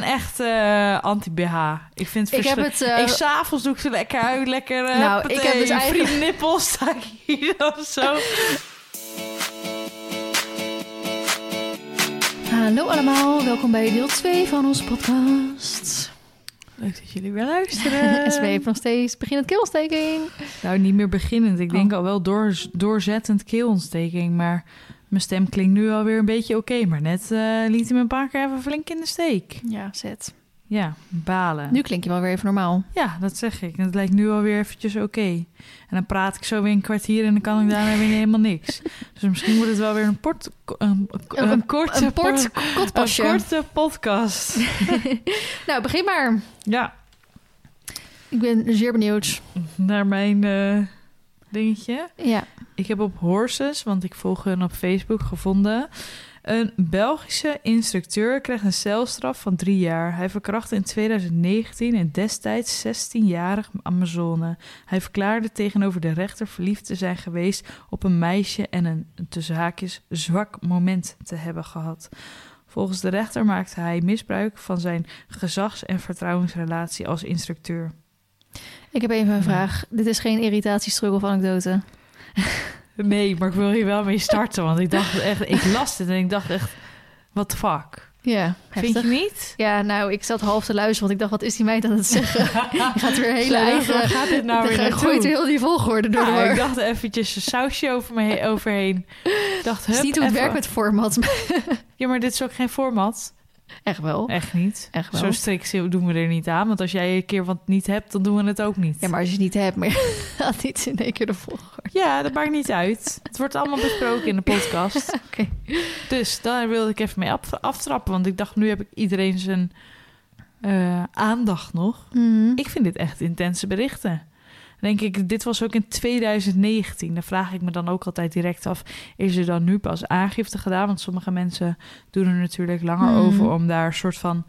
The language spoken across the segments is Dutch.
ben echt eh, anti-BH. Ik vind het Ik heb het... eh, Ik s'avonds doe ik ze lekker uit, lekker uh, Nou, ik heb dus eigenlijk- Free nippels sta ik hier of zo. Hallo allemaal, welkom bij deel 2 van onze podcast. Leuk dat jullie weer luisteren. SB heeft nog steeds beginnend keelontsteking. Nou, niet meer beginnend. Ik denk Oh. al wel door, doorzettend keelontsteking. Maar mijn stem klinkt nu alweer een beetje oké. maar net eh, liet hij me een paar keer even flink in de steek. Ja, zet. Ja, balen. Nu klink je wel weer even normaal. Ja, dat zeg ik. Het lijkt nu alweer eventjes oké. En dan praat ik zo weer een kwartier en dan kan ik daarna weer helemaal niks. Dus misschien wordt het wel weer een, port, een, een, Een- korte, Een port po- een kotpasje. korte podcast. Nou, begin maar. Ja, Ik ben zeer benieuwd. naar mijn eh, dingetje. Ja. Ik heb op Horses, want ik volg hun op Facebook, gevonden. Een Belgische instructeur krijgt een celstraf van drie jaar. Hij verkrachtte in 2019 een destijds 16-jarig Amazone. Hij verklaarde tegenover de rechter verliefd te zijn geweest op een meisje en een tussen haakjes zwak moment te hebben gehad. Volgens de rechter maakte hij misbruik van zijn gezags- en vertrouwensrelatie als instructeur. Ik heb even een vraag. Dit is geen irritatiestruggle of anekdote. Nee, maar ik wil hier wel mee starten, want ik dacht echt, ik las dit en ik dacht echt, what the fuck? Ja, Vind je niet? Ja, nou, ik zat half te luisteren, want ik dacht, wat is die meid aan het zeggen? Je gaat weer hele eigen... waar gaat dit nou weer naartoe? gooit heel die volgorde door Ja, war. ik dacht eventjes een sausje over me he- overheen. Ik dacht, Het is hup, niet hoe het werkt met format. Ja, maar dit is ook geen format. Echt wel. Echt niet. Echt wel. Zo strikt doen we er niet aan. Want als jij een keer wat niet hebt, dan doen we het ook niet. Ja, maar als je het niet hebt, maar gaat niet in één keer de volgorde. Ja, dat maakt niet uit. Het wordt allemaal besproken in de podcast. Oké. Dus daar wilde ik even mee af- aftrappen. Want ik dacht, nu heb ik iedereen zijn eh, aandacht nog. Mhm. Ik vind dit echt intense berichten. Denk ik, dit was ook in 2019. Dan vraag ik me dan ook altijd direct af: is er dan nu pas aangifte gedaan? Want sommige mensen doen er natuurlijk langer Mhm. over om daar een soort van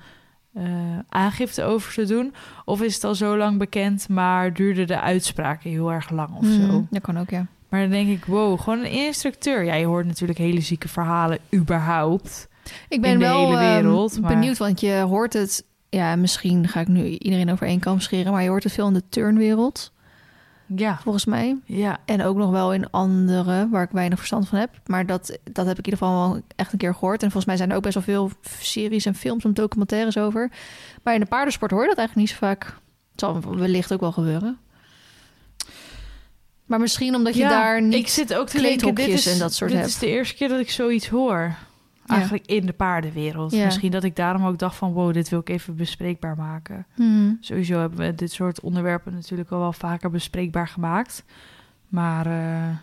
eh, aangifte over te doen. Of is het al zo lang bekend, maar duurde de uitspraken heel erg lang of zo? Dat kan ook, ja. Maar dan denk ik, wow, gewoon een instructeur. Ja, je hoort natuurlijk hele zieke verhalen überhaupt. Ik ben In de wel hele ehm, wereld, maar- benieuwd, want je hoort het... Ja, misschien ga ik nu iedereen over één kam scheren... maar je hoort het veel in de turnwereld, Ja, volgens mij. ja. En ook nog wel in andere, waar ik weinig verstand van heb. Maar dat, dat heb ik in ieder geval wel echt een keer gehoord. En volgens mij zijn er ook best wel veel series en films en documentaires over. Maar in de paardensport hoor je dat eigenlijk niet zo vaak. Het zal wellicht ook wel gebeuren. Maar misschien omdat je Ja, daar niet... ik zit ook te denken, dit kleedhokjes is, en dat soort dit hebt. is de eerste keer dat ik zoiets hoor. Eigenlijk in de paardenwereld. Misschien dat ik daarom ook dacht van... wow, dit wil ik even bespreekbaar maken. Hmm. Sowieso hebben we dit soort onderwerpen natuurlijk al wel vaker bespreekbaar gemaakt. Maar eh,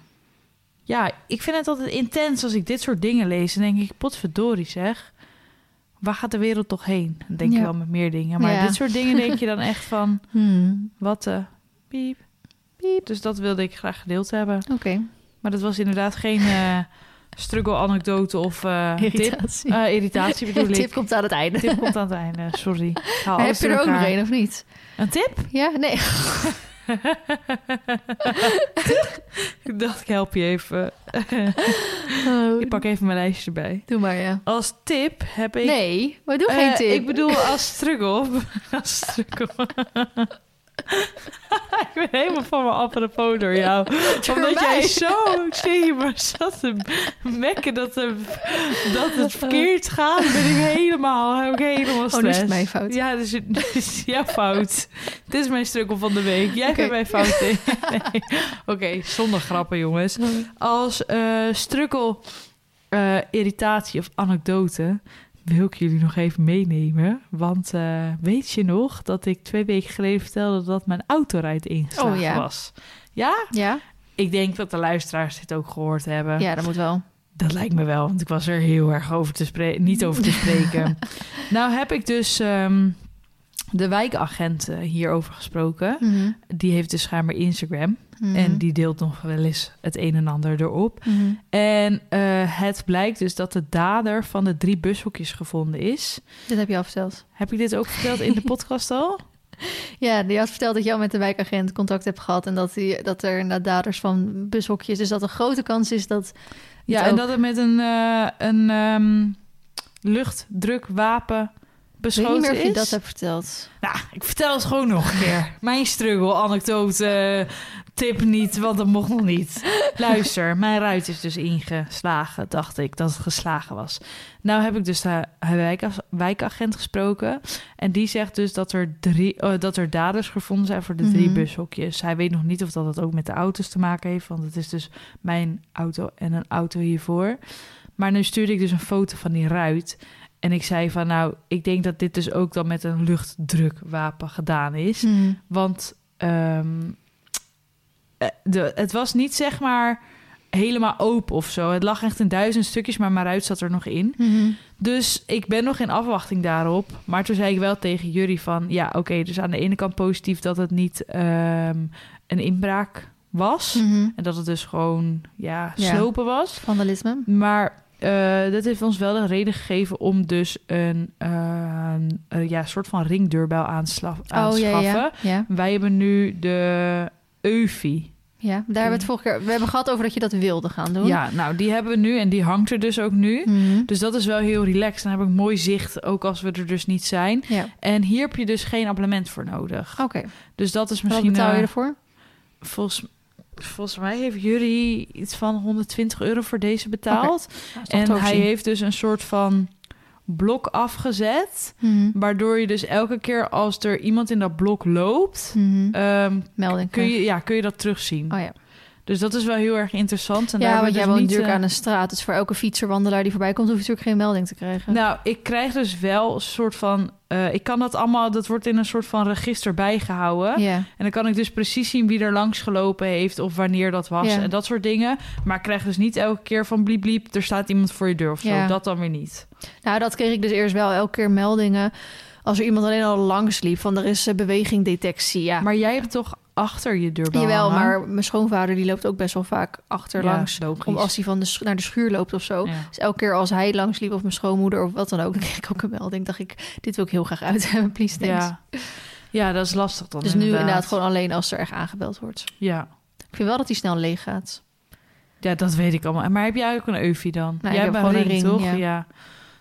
ja, ik vind het altijd intens als ik dit soort dingen lees. Dan denk ik, potverdorie zeg. Waar gaat de wereld toch heen? Dan denk je wel met meer dingen. Maar Ja. dit soort dingen denk je dan echt van... Hmm. Wat de piep, piep. Dus dat wilde ik graag gedeeld hebben. Oké, Maar dat was inderdaad geen eh struggle-anekdote of eh tip. irritatie. Eh, irritatie bedoel ik. tip komt aan het einde. Tip komt aan het einde, sorry. Haal heb je er ook nog één of niet? Een tip? Ja, nee. ik dacht, ik help je even. Oh, ik pak even mijn lijstje erbij. Doe maar, ja. Als tip heb ik... Nee, maar doe Eh, geen tip. Ik bedoel als struggle. als struggle. Ik ben helemaal van mijn apropos door jou. Omdat jij zo je maar zat te mekken dat, de, dat het verkeerd gaat, ben ik helemaal, heb ik helemaal Oh, stress. is het mijn fout. Ja, dus het is jouw fout. Dit is mijn struggle van de week. Jij bent mijn fout. Nee. Oké, zonder grappen jongens. Als eh struggle, eh, irritatie of anekdote wil ik jullie nog even meenemen. Want eh, weet je nog dat ik twee weken geleden vertelde dat mijn autorijd ingeslagen Oh, ja. was? Ja? Ja? Ik denk dat de luisteraars dit ook gehoord hebben. Ja, dat moet wel. Dat lijkt me wel, want ik was er heel erg over te spreken, niet over te spreken. nou heb ik dus ehm, de wijkagent eh, hierover gesproken. Mhm. Die heeft dus schijnbaar Instagram. Mhm. En die deelt nog wel eens het een en ander erop. Mhm. En eh, het blijkt dus dat de dader van de drie bushokjes gevonden is. Dit heb je al verteld. Heb ik dit ook verteld in de podcast al? Ja, die had verteld dat je al met de wijkagent contact hebt gehad... en dat, die, dat er inderdaad daders van bushokjes... dus dat een grote kans is dat... Ja, en ook- dat het met een, eh, een ehm, luchtdrukwapen Ik weet niet beschoten meer of je is. dat hebt verteld. Nou, ik vertel het gewoon nog een keer. Mijn struggle, anekdote, tip niet, want dat mocht nog niet. Luister, mijn ruit is dus ingeslagen, dacht ik, dat het geslagen was. Nou heb ik dus de wijk- wijkagent gesproken. En die zegt dus dat er, drie, eh, dat er daders gevonden zijn voor de drie Mhm. bushokjes. Hij weet nog niet of dat het ook met de auto's te maken heeft, want het is dus mijn auto en een auto hiervoor. Maar nu stuurde ik dus een foto van die ruit. En ik zei van nou, ik denk dat dit dus ook dan met een luchtdrukwapen gedaan is. Mhm. Want eh, de, het was niet zeg maar helemaal open of zo. Het lag echt in duizend stukjes, maar mijn ruit zat er nog in. Mhm. Dus ik ben nog in afwachting daarop. Maar toen zei ik wel tegen jullie van... ja, oké, dus aan de ene kant positief dat het niet ehm, een inbraak was. Mhm. En dat het dus gewoon, ja, Ja. slopen was. Vandalisme. Maar eh, dat heeft ons wel de reden gegeven om dus een, eh, een ja, soort van ringdeurbel aansla- Oh ja, aanschaffen. ja. Ja, Wij hebben nu de Eufy. ja. daar hebben we het vorige keer... We hebben gehad over dat je dat wilde gaan doen. Ja, nou, die hebben we nu en die hangt er dus ook nu. Mhm. Dus dat is wel heel relaxed. Dan heb ik mooi zicht, ook als we er dus niet zijn. Ja, En hier heb je dus geen abonnement voor nodig. oké. Dus dat is Wat misschien... betaal je eh, ervoor? volgens, volgens mij heeft jullie iets van 120 euro voor deze betaald. Nou, En hij heeft dus een soort van blok afgezet. Mhm. Waardoor je dus elke keer als er iemand in dat blok loopt... Mhm. ehm, Melding. kun, je, ja, kun je dat terugzien. Oh ja. Dus dat is wel heel erg interessant. En daar Ja, want jij dus woont natuurlijk eh, aan een straat. Dus voor elke fietser, wandelaar die voorbij komt... hoef je natuurlijk geen melding te krijgen. Nou, ik krijg dus wel een soort van... eh, ik kan dat allemaal... Dat wordt in een soort van register bijgehouden. En dan kan ik dus precies zien wie er langs gelopen heeft... of wanneer dat was en dat soort dingen. Maar ik krijg dus niet elke keer van bliep bliep... er staat iemand voor je deur of zo. Dat dan weer niet. Nou, dat kreeg ik dus eerst wel elke keer meldingen. Als er iemand alleen al langs liep, van er is eh, bewegingdetectie. Ja, Maar jij hebt toch achter je deurbel Jawel, maar mijn schoonvader die loopt ook best wel vaak achterlangs. Ja, om als hij van de, naar de schuur loopt of zo. Ja. Dus elke keer als hij langs liep of mijn schoonmoeder of wat dan ook, dan kreeg ik ook een melding. Dacht ik, dit wil ik heel graag uit hebben, please, thanks. Ja. ja, dat is lastig dan Dus nu inderdaad gewoon alleen als er echt aangebeld wordt. Ja. Ik vind wel dat hij snel leeg gaat. ja, dat weet ik allemaal. Maar heb jij ook een Eufy dan? Nou, jij hebt gewoon een ring, toch? ja.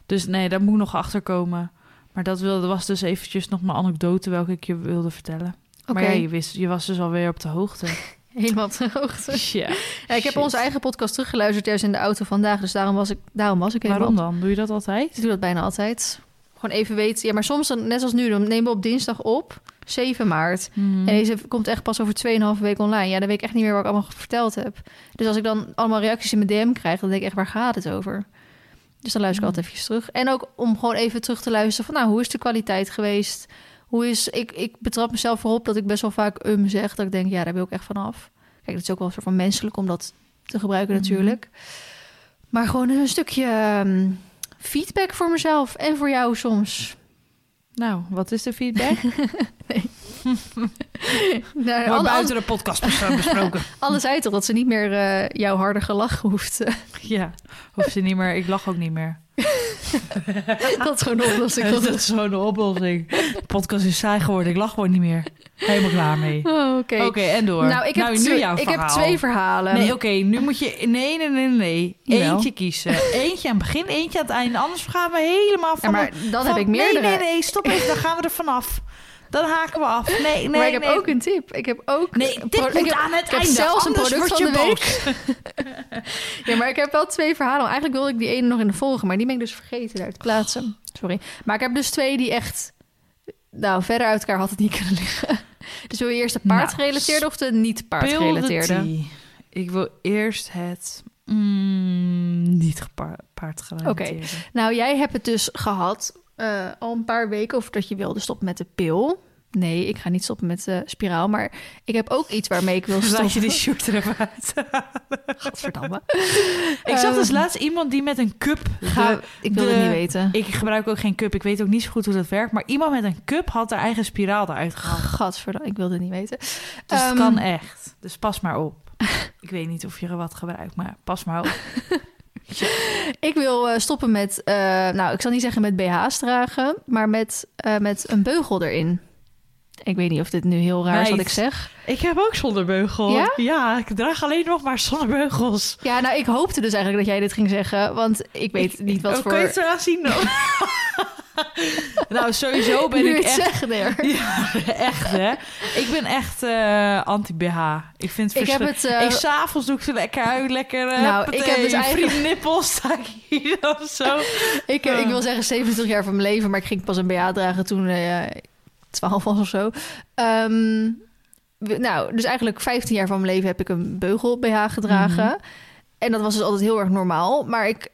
Dus nee, daar moet nog achter komen. Maar dat wilde, was dus eventjes nog mijn anekdote welke ik je wilde vertellen. Maar ja, je, wist, je was dus alweer op de hoogte. helemaal op de hoogte. Ja. Ja, ik heb onze eigen podcast teruggeluisterd juist in de auto vandaag. Dus daarom was ik, daarom was ik helemaal Waarom dan? Doe je dat altijd? Ik doe dat bijna altijd. Gewoon even weten. Ja, maar soms, dan, net als nu, dan nemen we op dinsdag op, 7 maart. Mhm. En deze komt echt pas over 2,5 weken online. Ja, dan weet ik echt niet meer wat ik allemaal verteld heb. Dus als ik dan allemaal reacties in mijn DM krijg, dan denk ik echt, waar gaat het over? Dus dan luister ik altijd even terug. En ook om gewoon even terug te luisteren van, nou, hoe is de kwaliteit geweest? Hoe is, ik, ik betrap mezelf voorop dat ik best wel vaak um zeg. Dat ik denk, ja, daar wil ik echt vanaf. Kijk, dat is ook wel een soort van menselijk om dat te gebruiken Mhm. natuurlijk. Maar gewoon een stukje ehm, feedback voor mezelf en voor jou soms. Nou, wat is de feedback? Nou, maar alle- buiten de podcast bes- besproken. Alle zei toch dat ze niet meer eh, jouw harde gelach hoeft. ja, hoeft ze niet meer. Ik lach ook niet meer. dat is gewoon de oplossing. dat is gewoon de oplossing. De podcast is saai geworden. Ik lach gewoon niet meer. Helemaal klaar mee. Oh, Oké. Oké, en door. Nou, ik heb, nu twee, jouw ik heb twee verhalen. Nee, oké, nu moet je... Nee, nee, nee, nee. Eentje kiezen. Eentje aan het begin, eentje aan het einde. Anders gaan we helemaal Ja, van... maar dan heb ik meerdere. Nee, nee, nee, stop even. Dan gaan we er vanaf. Dan haken we af. Nee, nee, maar ik heb nee. ook een tip. Ik heb ook. Nee, dit moet ik heb, aan het einde. zelfs een product van je de week. Ja, maar ik heb wel twee verhalen. Eigenlijk wilde ik die ene nog in de volgende, maar die ben ik dus vergeten daar te plaatsen. Sorry. Maar ik heb dus twee die echt. Nou, verder uit elkaar had het niet kunnen liggen. Dus wil je eerst de Nou, paardgerelateerde of de niet Speel de paardgerelateerde? tea. Ik wil eerst het mm, niet gepa- paardgerelateerde. Nou, jij hebt het dus gehad eh, al een paar weken over dat je wilde stoppen met de pil. Nee, ik ga niet stoppen met de spiraal, maar ik heb ook iets waarmee ik wil Laat stoppen. je die shirt er even uit. Ik zag dus Ehm, laatst iemand die met een cup... Ga, de- ik wil de- het niet weten. ik gebruik ook geen cup. Ik weet ook niet zo goed hoe dat werkt. Maar iemand met een cup had haar eigen spiraal eruit gehaald. Gadverdamme, ik wil het niet weten. Dus Ehm, het kan echt. Dus pas maar op. ik weet niet of je er wat gebruikt, maar pas maar op. Ik wil eh, stoppen met, eh, nou, ik zal niet zeggen met BH's dragen, maar met, eh, met een beugel erin. Ik weet niet of dit nu heel raar is wat ik zeg. Ik heb ook zonder beugel. Ja? ik draag alleen nog maar zonder beugels. Ja, nou, ik hoopte dus eigenlijk dat jij dit ging zeggen. Want ik weet niet wat oh, voor... Kan je het eraan zien nou, sowieso ben nu ik het echt... zegt er. Ja, echt hè. Ik ben echt eh, anti-BH. Ik vind het Ik heb het... eh, Ik s'avonds doe ik ze lekker uit, lekker uh, Nou, ik heb dus eigenlijk- nippels sta ik hier of zo. Ik, eh, ik wil zeggen 27 jaar van mijn leven, maar ik ging pas een BH dragen toen eh 12 was of zo. Ehm, nou, dus eigenlijk 15 jaar van mijn leven heb ik een beugel BH gedragen. Mhm. En dat was dus altijd heel erg normaal. Maar ik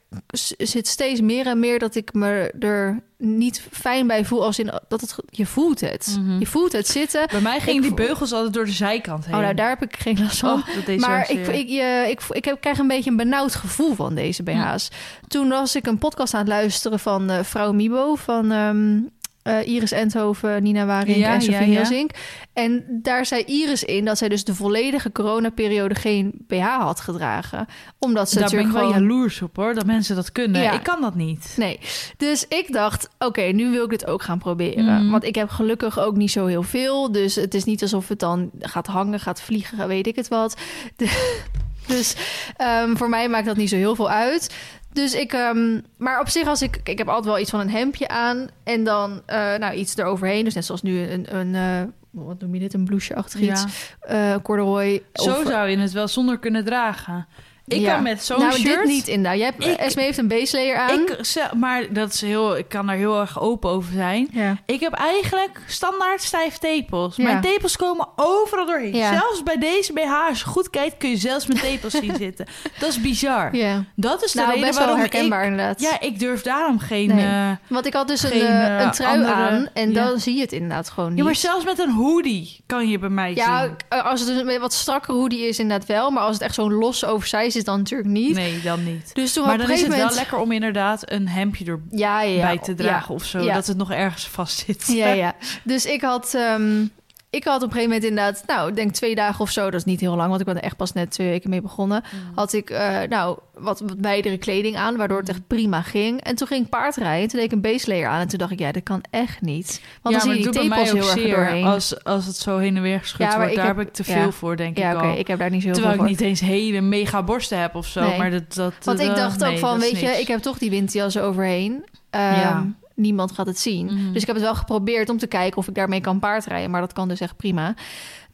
zit steeds meer en meer dat ik me er niet fijn bij voel. Als in dat het, je voelt het. Mhm. Je voelt het zitten. Bij mij gingen die beugels altijd door de zijkant heen. Oh, nou, daar heb ik geen last van. Oh, Maar ik, ik, je, ik, ik heb, krijg een beetje een benauwd gevoel van deze BH's. Toen was ik een podcast aan het luisteren van eh, Vrouw Mibo... van ehm, eh, Iris Endhoven, Nina Waring Ja, en Sofie ja. En daar zei Iris in dat zij dus de volledige coronaperiode... geen BH had gedragen. Omdat ze Daar ben ik wel gewoon... jaloers op hoor, dat mensen dat kunnen. Ik kan dat niet. Nee, dus ik dacht, oké, nu wil ik dit ook gaan proberen. Mhm. Want ik heb gelukkig ook niet zo heel veel. Dus het is niet alsof het dan gaat hangen, gaat vliegen, weet ik het wat. De- dus ehm, voor mij maakt dat niet zo heel veel uit. Dus ik, ehm, maar op zich als ik, ik heb altijd wel iets van een hemdje aan en dan eh, nou iets eroverheen. Dus net zoals nu een, een eh, wat noem je dit, een blouseje-achtig iets, Ja. eh corduroy. Zo of- zou je het wel zonder kunnen dragen. Ik Ja. kan met zo'n nou, shirt... dit niet inderdaad. Jij hebt, Ik- Esme heeft een base layer aan. Ik, maar dat is heel, ik kan daar heel erg open over zijn. ja. Ik heb eigenlijk standaard stijf tepels. Ja. Mijn tepels komen overal doorheen. Ja. Zelfs bij deze BH, als je goed kijkt, kun je zelfs mijn tepels zien zitten. Dat is bizar. ja. Dat is de Nou, reden best wel waarom herkenbaar ik... inderdaad. Ja, ik durf daarom geen... Nee. eh, Want ik had dus een, Geen, eh, eh, een trui andere- aan en ja. dan zie je het inderdaad gewoon niet. ja, maar zelfs met een hoodie kan je bij mij Ja, zien. k- als het een wat strakker hoodie is inderdaad wel, maar als het echt zo'n los oversize is dan natuurlijk niet. Nee, dan niet. Dus toen Maar op dan is het wel lekker om inderdaad een hemdje erbij ja, ja, ja, te dragen of zo. Dat het nog ergens vast zit. Ja, ja. Dus ik had, ehm, ik had op een gegeven moment inderdaad, nou, ik denk twee dagen of zo, dat is niet heel lang, want ik ben er echt pas net twee weken mee begonnen. Had ik, eh, nou, wat, wat wijdere kleding aan, waardoor het echt prima ging. En toen ging ik paardrijden, toen deed ik een base layer aan en toen dacht ik, ja, dat kan echt niet. Want dan zie je die tepels heel erg doorheen. als, als het zo heen en weer geschud Ja, wordt. Daar heb- heb ik te ja. veel voor, denk ja, ik oké, al. ik heb daar niet zo heel Terwijl veel ik voor. niet eens hele mega borsten heb of zo. Nee. Maar dat, dat, Want ik dat- dacht ook van, weet je, ik heb toch die windjas overheen. Ehm, Ja. Niemand gaat het zien. Mhm. Dus ik heb het wel geprobeerd om te kijken of ik daarmee kan paardrijden. Maar dat kan dus echt prima.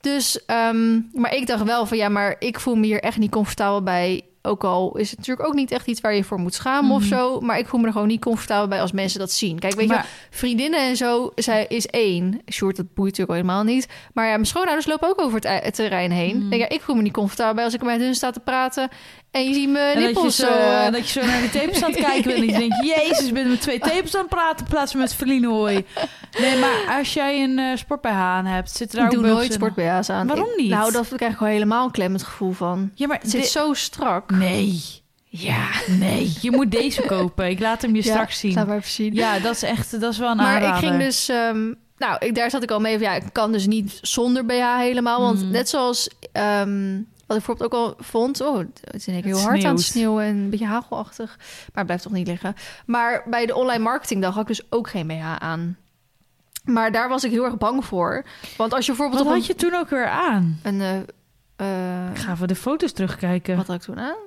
Dus, ehm, maar ik dacht wel van, ja, maar ik voel me hier echt niet comfortabel bij. Ook al is het natuurlijk ook niet echt iets waar je voor moet schamen of Mhm. zo. Maar ik voel me er gewoon niet comfortabel bij als mensen dat zien. Kijk, weet je, vriendinnen en zo zij is één. Sjoerd, dat boeit natuurlijk al helemaal niet. Maar ja, mijn schoonouders lopen ook over het, ei- het terrein heen. Denk, ja, ik voel me niet comfortabel bij als ik met hun sta te praten. En je ziet mijn En dat je, nippels zo, eh, eh, dat je zo naar die tepels aan het kijken bent. En je denkt, jezus, ik ben met twee tepels aan het praten... in plaats van met verliezenhooi. Nee, maar als jij een eh sport bij aan hebt... zit er daar ik doe ook beugels nooit sport BH's aan. Waarom niet? Nou, dat krijg ik gewoon helemaal een klemmend gevoel van. Ja, maar Het zit zo strak. Nee. Ja, nee. Je moet deze kopen. Ik laat hem je Ja, straks zien. Laat maar even zien. Ja, dat is echt dat is wel een maar aanrader. ik ging dus... ehm, nou, ik, daar zat ik al mee van... Ja, ik kan dus niet zonder BH helemaal. Want Mhm. net zoals... ehm, wat ik bijvoorbeeld ook al vond... Oh, het is in één keer Het heel hard aan het sneeuwen... en een beetje hagelachtig. Maar het blijft toch niet liggen. Maar bij de online marketingdag had ik dus ook geen BH aan. Maar daar was ik heel erg bang voor. Want als je bijvoorbeeld Wat op had je toen ook weer aan? een... een eh, eh, Ik ga even de foto's terugkijken. Wat had ik toen aan?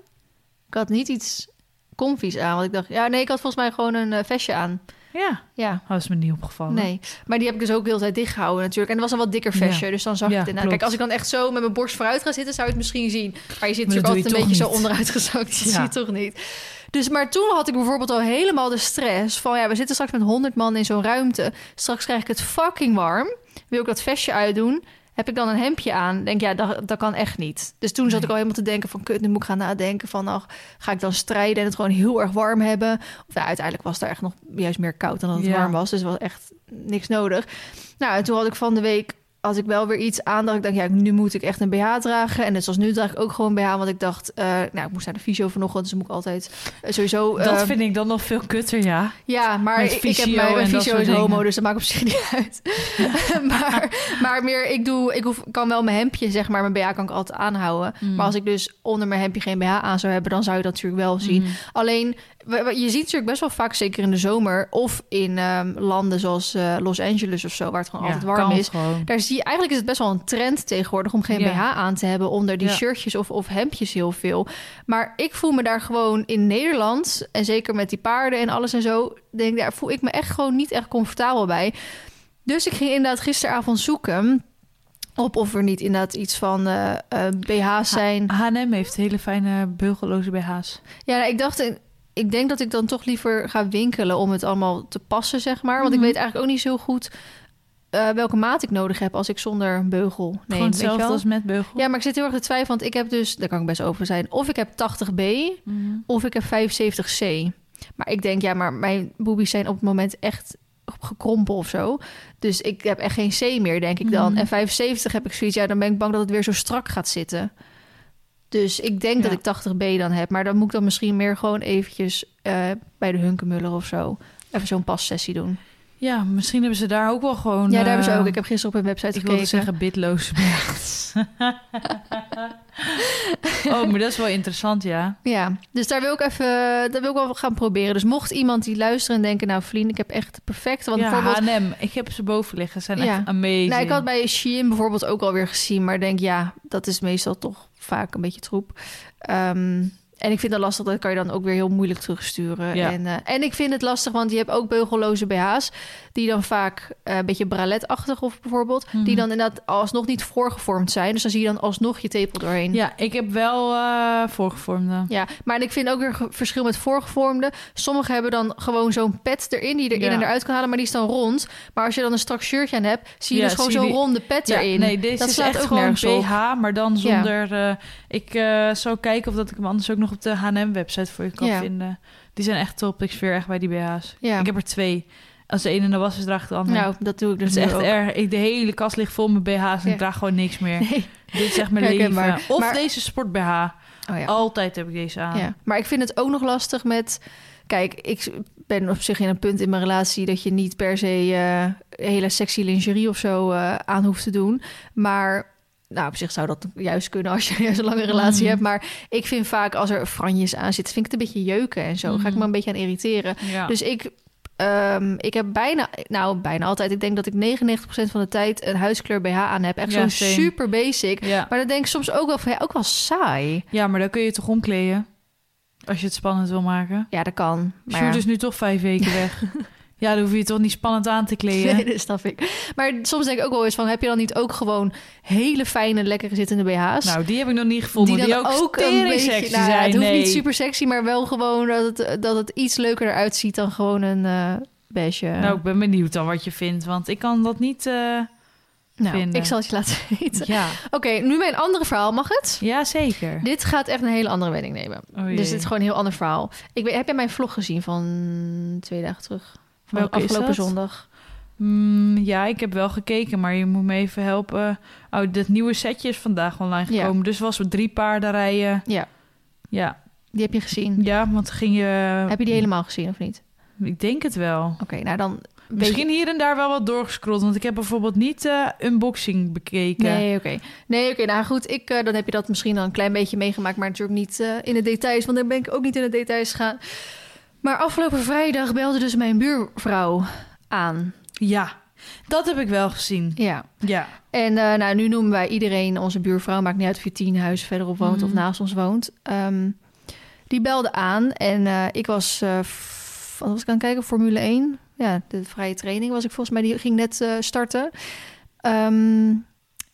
Ik had niet iets comfies aan. Want ik dacht, ja, nee, ik had volgens mij gewoon een eh, vestje aan. Ja, Ja, dat is me niet opgevallen. nee. Maar die heb ik dus ook de hele tijd dicht gehouden natuurlijk. En het was een wat dikker vestje, dus dan zag Ja, je het inderdaad. klopt. Kijk, als ik dan echt zo met mijn borst vooruit ga zitten, zou je het misschien zien. Maar je zit Maar dat natuurlijk altijd een je beetje zo toch niet. onderuit gezakt. Dat Ja. zie je toch niet. Dus, maar toen had ik bijvoorbeeld al helemaal de stress van... ja, we zitten straks met 100 man in zo'n ruimte. Straks krijg ik het fucking warm. Wil ik dat vestje uitdoen? Heb ik dan een hemdje aan? Denk ja, dat, dat kan echt niet. Dus toen zat Nee. ik al helemaal te denken van... kut, nu moet ik gaan nadenken van... ach, ga ik dan strijden en het gewoon heel erg warm hebben? Of uiteindelijk was het er echt nog juist meer koud dan dat het Ja. warm was. Dus was echt niks nodig. Nou, en toen had ik van de week had ik wel weer iets aan dat ik dacht, ja, nu moet ik echt een BH dragen. En net zoals nu draag ik ook gewoon BH, want ik dacht, eh, nou, ik moest naar de fysio vanochtend, dus moet ik altijd eh, sowieso. Dat eh, vind ik dan nog veel kutter, ja. ja, maar ik, ik heb mijn, mijn fysio is homo, dingen. dus dat maakt op zich niet uit. maar, maar meer, ik doe, ik hoef, kan wel mijn hemdje, zeg maar, mijn BH kan ik altijd aanhouden. Mm. Maar als ik dus onder mijn hemdje geen BH aan zou hebben, dan zou je dat natuurlijk wel zien. Mhm. Alleen, je ziet natuurlijk best wel vaak, zeker in de zomer... of in ehm, landen zoals eh, Los Angeles of zo... waar het gewoon Ja, altijd warm is... Gewoon. Daar zie je eigenlijk is het best wel een trend tegenwoordig om geen Ja. BH aan te hebben onder die Ja. shirtjes of, of hemdjes heel veel. Maar ik voel me daar gewoon in Nederland en zeker met die paarden en alles en zo, denk daar voel ik me echt gewoon niet echt comfortabel bij. Dus ik ging inderdaad gisteravond zoeken op of er niet inderdaad iets van eh, eh, BH's zijn. H&M heeft hele fijne beugelloze BH's. Ja, nou, ik dacht, ik denk dat ik dan toch liever ga winkelen om het allemaal te passen, zeg maar. Want ik Mhm. weet eigenlijk ook niet zo goed eh, welke maat ik nodig heb als ik zonder een beugel neem. Gewoon hetzelfde als met beugel. Ja, maar ik zit heel erg te twijfelen, want ik heb dus, daar kan ik best over zijn, of ik heb 80B Mhm. of ik heb 75C. Maar ik denk, ja, maar mijn boobies zijn op het moment echt gekrompen of zo. Dus ik heb echt geen C meer, denk ik dan. Mhm. En 75 heb ik zoiets, ja, dan ben ik bang dat het weer zo strak gaat zitten. Dus ik denk Ja. dat ik 80B dan heb. Maar dan moet ik dan misschien meer gewoon eventjes eh, bij de Hunkemuller of zo... even zo'n passessie doen. Ja, misschien hebben ze daar ook wel gewoon... ja, daar hebben ze eh, ook. Ik heb gisteren op hun website Ik wilde gekeken. zeggen bitloze BH's. oh, maar dat is wel interessant, ja. Ja, dus daar wil ik even, dat wil ik wel gaan proberen. Dus mocht iemand die luisteren en denken, nou Vlien, ik heb echt perfect. Want ja, bijvoorbeeld, H&M. Ik heb ze boven liggen. Ze zijn Ja. echt amazing. nou, ik had bij Shein bijvoorbeeld ook alweer gezien, maar denk ja, dat is meestal toch vaak een beetje troep. Ehm, en ik vind dat lastig, dat kan je dan ook weer heel moeilijk terugsturen. Ja. En, eh, en ik vind het lastig, want je hebt ook beugelloze BH's, die dan vaak eh, een beetje braletachtig of bijvoorbeeld, die Mhm. dan inderdaad alsnog niet voorgevormd zijn. Dus dan zie je dan alsnog je tepel doorheen. Ja, ik heb wel eh voorgevormde. Ja, maar ik vind ook weer verschil met voorgevormde. Sommigen hebben dan gewoon zo'n pet erin die je erin Ja. en eruit kan halen, maar die is dan rond. Maar als je dan een strak shirtje aan hebt, zie je Ja, dus gewoon zo'n die- ronde pet erin. nee, deze dat is echt ook gewoon op. BH, maar dan zonder... ik zou kijken of dat ik hem anders ook nog op de H&M-website voor je kan Ja. vinden. Die zijn echt top. Ik zweer echt bij die BH's. Ja. Ik heb er twee. Als de ene in de was is, draag ik de andere. Nou, dat doe ik dat dus is echt ook. erg. Ik, de hele kast ligt vol met BH's en Ja. ik draag gewoon niks meer. Nee. Dit is echt mijn leven. Of Maar- deze sport BH. Oh, ja. Altijd heb ik deze aan. ja. Maar ik vind het ook nog lastig met... Kijk, ik ben op zich in een punt in mijn relatie... dat je niet per se eh, hele sexy lingerie of zo eh, aan hoeft te doen. Maar... Nou, op zich zou dat juist kunnen als je een lange relatie Mhm. hebt. Maar ik vind vaak als er franjes aan zitten, vind ik het een beetje jeuken en zo. Ga ik me een beetje aan irriteren. Ja. Dus ik, ehm, ik heb bijna, nou bijna altijd, ik denk dat ik 99% van de tijd een huiskleur BH aan heb. Echt Ja, zo'n same. super basic. ja. Maar dan denk ik soms ook wel van, ja, ook wel saai. ja, maar dan kun je toch omkleden. Als je het spannend wil maken. Ja, dat kan. Maar Sjoerd is nu toch vijf weken weg. Ja, dan hoef je toch niet spannend aan te kleden. Nee, dat snap ik. Maar soms denk ik ook wel eens van, heb je dan niet ook gewoon hele fijne, lekkere zittende BH's? Nou, die heb ik nog niet gevonden. Die, dan ook, tering sexy nou ja, zijn. Het hoeft niet super sexy, maar wel gewoon dat het, dat het iets leuker eruit ziet dan gewoon een beige. Nou, ik ben benieuwd dan wat je vindt. Want ik kan dat niet... eh, Nou, vinden. ik zal het je laten weten. ja. Oké, nu mijn andere verhaal. Mag het? ja, zeker. Dit gaat echt een hele andere wending nemen. Oh dus dit is gewoon een heel ander verhaal. Ik weet, heb jij mijn vlog gezien van twee dagen terug? Welke is afgelopen dat? zondag. Mm, ja, ik heb wel gekeken, maar je moet me even helpen. Oh, dat nieuwe setje is vandaag online Ja. gekomen. Dus was er drie paardenrijden. Ja, Ja, die heb je gezien. ja want ging je... Heb je die helemaal gezien of niet? Ik denk het wel. Oké, nou dan... Misschien hier en daar wel wat doorgescrolld. Want ik heb bijvoorbeeld niet eh unboxing bekeken. Nee, oké. Nee, oké. nou goed, ik, eh, dan heb je dat misschien al een klein beetje meegemaakt, maar natuurlijk niet eh, in de details, want daar ben ik ook niet in de details gegaan. Maar afgelopen vrijdag belde dus mijn buurvrouw aan. Ja, dat heb ik wel gezien. Ja. Ja. En eh, nou, nu noemen wij iedereen onze buurvrouw. Maakt niet uit of je tien huizen verderop woont of naast ons woont. Ehm, die belde aan en eh, ik was, f- wat was ik aan het kijken? Formule 1. Ja, de vrije training was ik volgens mij. Die ging net starten. Ehm,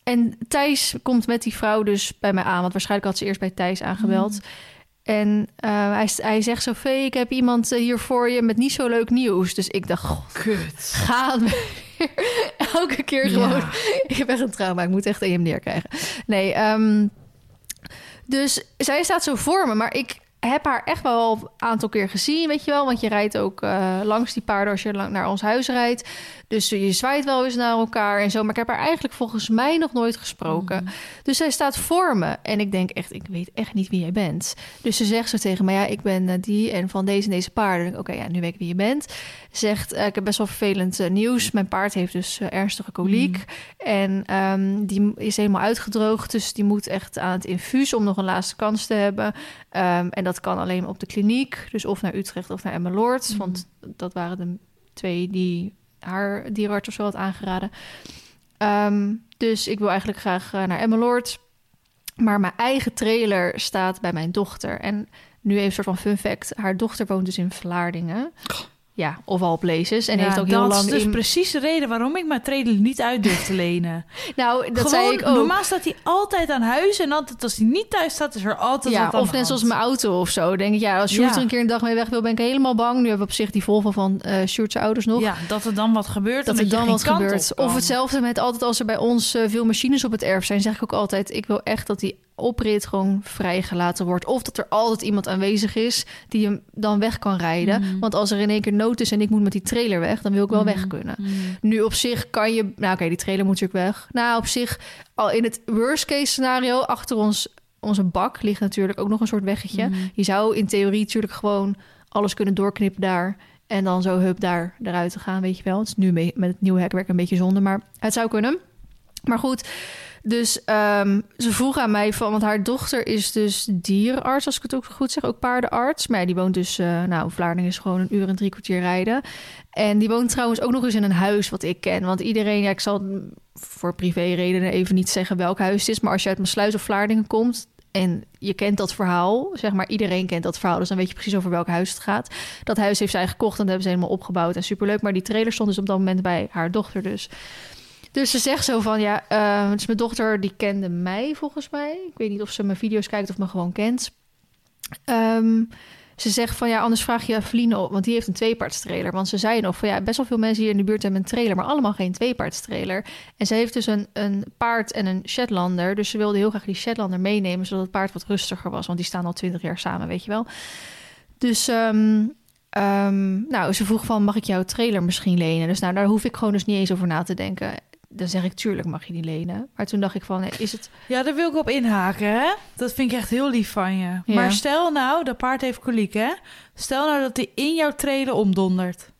en Thijs komt met die vrouw dus bij mij aan. Want waarschijnlijk had ze eerst bij Thijs aangebeld. Mhm. En eh, hij, hij zegt zo... Vee, ik heb iemand eh, hier voor je met niet zo leuk nieuws. Dus ik dacht, goh, Kut. weer. Elke keer gewoon... Ja. Ik heb echt een trauma. Ik moet echt EMDR krijgen. Nee, ehm, dus zij staat zo voor me. Maar ik heb haar echt wel een aantal keer gezien, weet je wel. Want je rijdt ook eh, langs die paarden als je lang naar ons huis rijdt. Dus je zwaait wel eens naar elkaar en zo. Maar ik heb haar eigenlijk volgens mij nog nooit gesproken. Mhm. Dus zij staat voor me. En ik denk echt, ik weet echt niet wie jij bent. Dus ze zegt zo tegen me, ja, ik ben eh, die en van deze en deze paarden. Oké, ja, nu weet ik wie je bent. Zegt, eh, ik heb best wel vervelend eh, nieuws. Mijn paard heeft dus ernstige koliek. En ehm, die is helemaal uitgedroogd. Dus die moet echt aan het infuus om nog een laatste kans te hebben. Ehm, en dat kan alleen op de kliniek. Dus of naar Utrecht of naar Emmeloord. Mhm. Want dat waren de twee die haar dierenarts of zo had aangeraden. Ehm, dus ik wil eigenlijk graag eh, naar Emmeloord. Maar mijn eigen trailer staat bij mijn dochter. En nu even een soort van fun fact. Haar dochter woont dus in Vlaardingen. Ja, of all places. En Ja, heeft ook heel dat lang is dus in... precies de reden waarom ik mijn trailer niet uit durf te lenen. Nou, dat Gewoon, zei ik ook. Normaal staat hij altijd aan huis en altijd als hij niet thuis staat, is er altijd Ja, wat of net zoals mijn auto of zo. Denk ik, ja, als Sjoerd Ja. er een keer een dag mee weg wil, ben ik helemaal bang. Nu hebben we op zich die Volvo van eh Sjoerd's ouders nog. Ja, dat er dan wat gebeurt. dat er dan wat gebeurt. Of hetzelfde met altijd als er bij ons eh, veel machines op het erf zijn, zeg ik ook altijd: ik wil echt dat die oprit gewoon vrijgelaten wordt. Of dat er altijd iemand aanwezig is die hem dan weg kan rijden. Mhm. Want als er in één keer nood is en ik moet met die trailer weg, dan wil ik wel Mhm. weg kunnen. Mm. Nu op zich kan je... Nou oké, die trailer moet natuurlijk weg. Nou, op zich, al in het worst case scenario... achter ons, onze bak ligt natuurlijk ook nog een soort weggetje. Mhm. Je zou in theorie natuurlijk gewoon alles kunnen doorknippen daar... en dan zo hup daar eruit te gaan, weet je wel. Het is nu mee, met het nieuwe hekwerk een beetje zonde, maar het zou kunnen. Maar goed, dus ehm, ze vroeg aan mij van... want haar dochter is dus dierenarts, als ik het ook goed zeg, ook paardenarts. Maar die woont dus... eh, nou, Vlaardingen is gewoon een uur en drie kwartier rijden. En die woont trouwens ook nog eens in een huis wat ik ken. Want iedereen, ja, ik zal voor privéredenen even niet zeggen welk huis het is... maar als je uit Maasluis of Vlaardingen komt... En je kent dat verhaal, zeg maar, iedereen kent dat verhaal. Dus dan weet je precies over welk huis het gaat. Dat huis heeft zij gekocht en dat hebben ze helemaal opgebouwd en superleuk. Maar die trailer stond dus op dat moment bij haar dochter dus. Dus ze zegt zo van, ja, eh, dus mijn dochter die kende mij volgens mij. Ik weet niet of ze mijn video's kijkt of me gewoon kent. Ehm, ze zegt van, ja, anders vraag je Eveline op, want die heeft een tweepaardstrailer. Want ze zei nog van, ja, best wel veel mensen hier in de buurt hebben een trailer, maar allemaal geen tweepaardstrailer. En ze heeft dus een, een paard en een Shetlander, dus ze wilde heel graag die Shetlander meenemen, zodat het paard wat rustiger was, want die staan al twintig jaar samen, weet je wel. Dus, ehm, ehm, nou, ze vroeg van, mag ik jouw trailer misschien lenen? Dus nou, daar hoef ik gewoon dus niet eens over na te denken. Dan zeg ik, tuurlijk mag je die lenen. Maar toen dacht ik van, is het... Ja, daar wil ik op inhaken, hè? Dat vind ik echt heel lief van je. Ja. Maar stel nou, dat paard heeft koliek, hè? Stel nou dat hij in jouw trailer omdondert.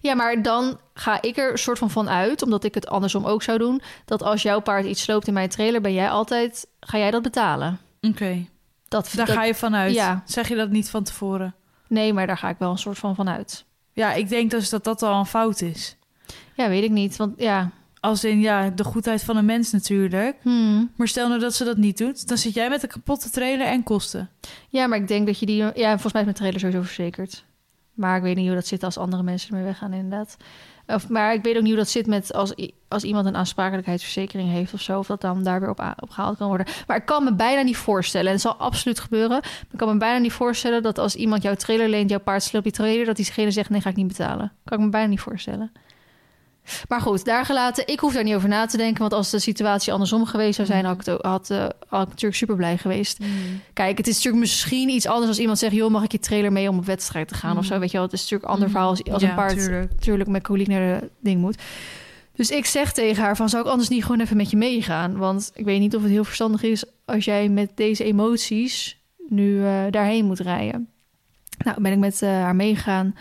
Ja, maar dan ga ik er soort van van uit, omdat ik het andersom ook zou doen, dat als jouw paard iets sloopt in mijn trailer, ben jij altijd, ga jij dat betalen? Oké, Dat, daar dat- ga je vanuit. Ja. Zeg je dat niet van tevoren? Nee, maar daar ga ik wel een soort van van uit. Ja, ik denk dus dat dat al een fout is. Ja, weet ik niet, want ja. Als in, ja, de goedheid van een mens natuurlijk. Hmm. Maar stel nou dat ze dat niet doet, dan zit jij met een kapotte trailer en kosten. Ja, maar ik denk dat je die, ja, volgens mij is mijn trailer sowieso verzekerd. Maar ik weet niet hoe dat zit als andere mensen ermee weggaan, inderdaad. Of, maar ik weet ook niet hoe dat zit met als, als iemand een aansprakelijkheidsverzekering heeft of zo. Of dat dan daar weer op, op gehaald kan worden. Maar ik kan me bijna niet voorstellen, en het zal absoluut gebeuren. Maar ik kan me bijna niet voorstellen dat als iemand jouw trailer leent, jouw paard sloopt die trailer, dat diegene zegt: nee, ga ik niet betalen. Kan ik me bijna niet voorstellen. Maar goed, daar gelaten. Ik hoef daar niet over na te denken. Want als de situatie andersom geweest zou zijn, had ik, had, eh, had ik natuurlijk super blij geweest. Kijk, het is natuurlijk misschien iets anders als iemand zegt: joh, mag ik je trailer mee om op wedstrijd te gaan of zo? Weet je wel, het is natuurlijk een ander verhaal als, als Ja, een paard tuurlijk. natuurlijk met koliek naar de ding moet. Dus ik zeg tegen haar van, zou ik anders niet gewoon even met je meegaan? Want ik weet niet of het heel verstandig is als jij met deze emoties nu eh, daarheen moet rijden. Nou, ben ik met eh, haar meegegaan.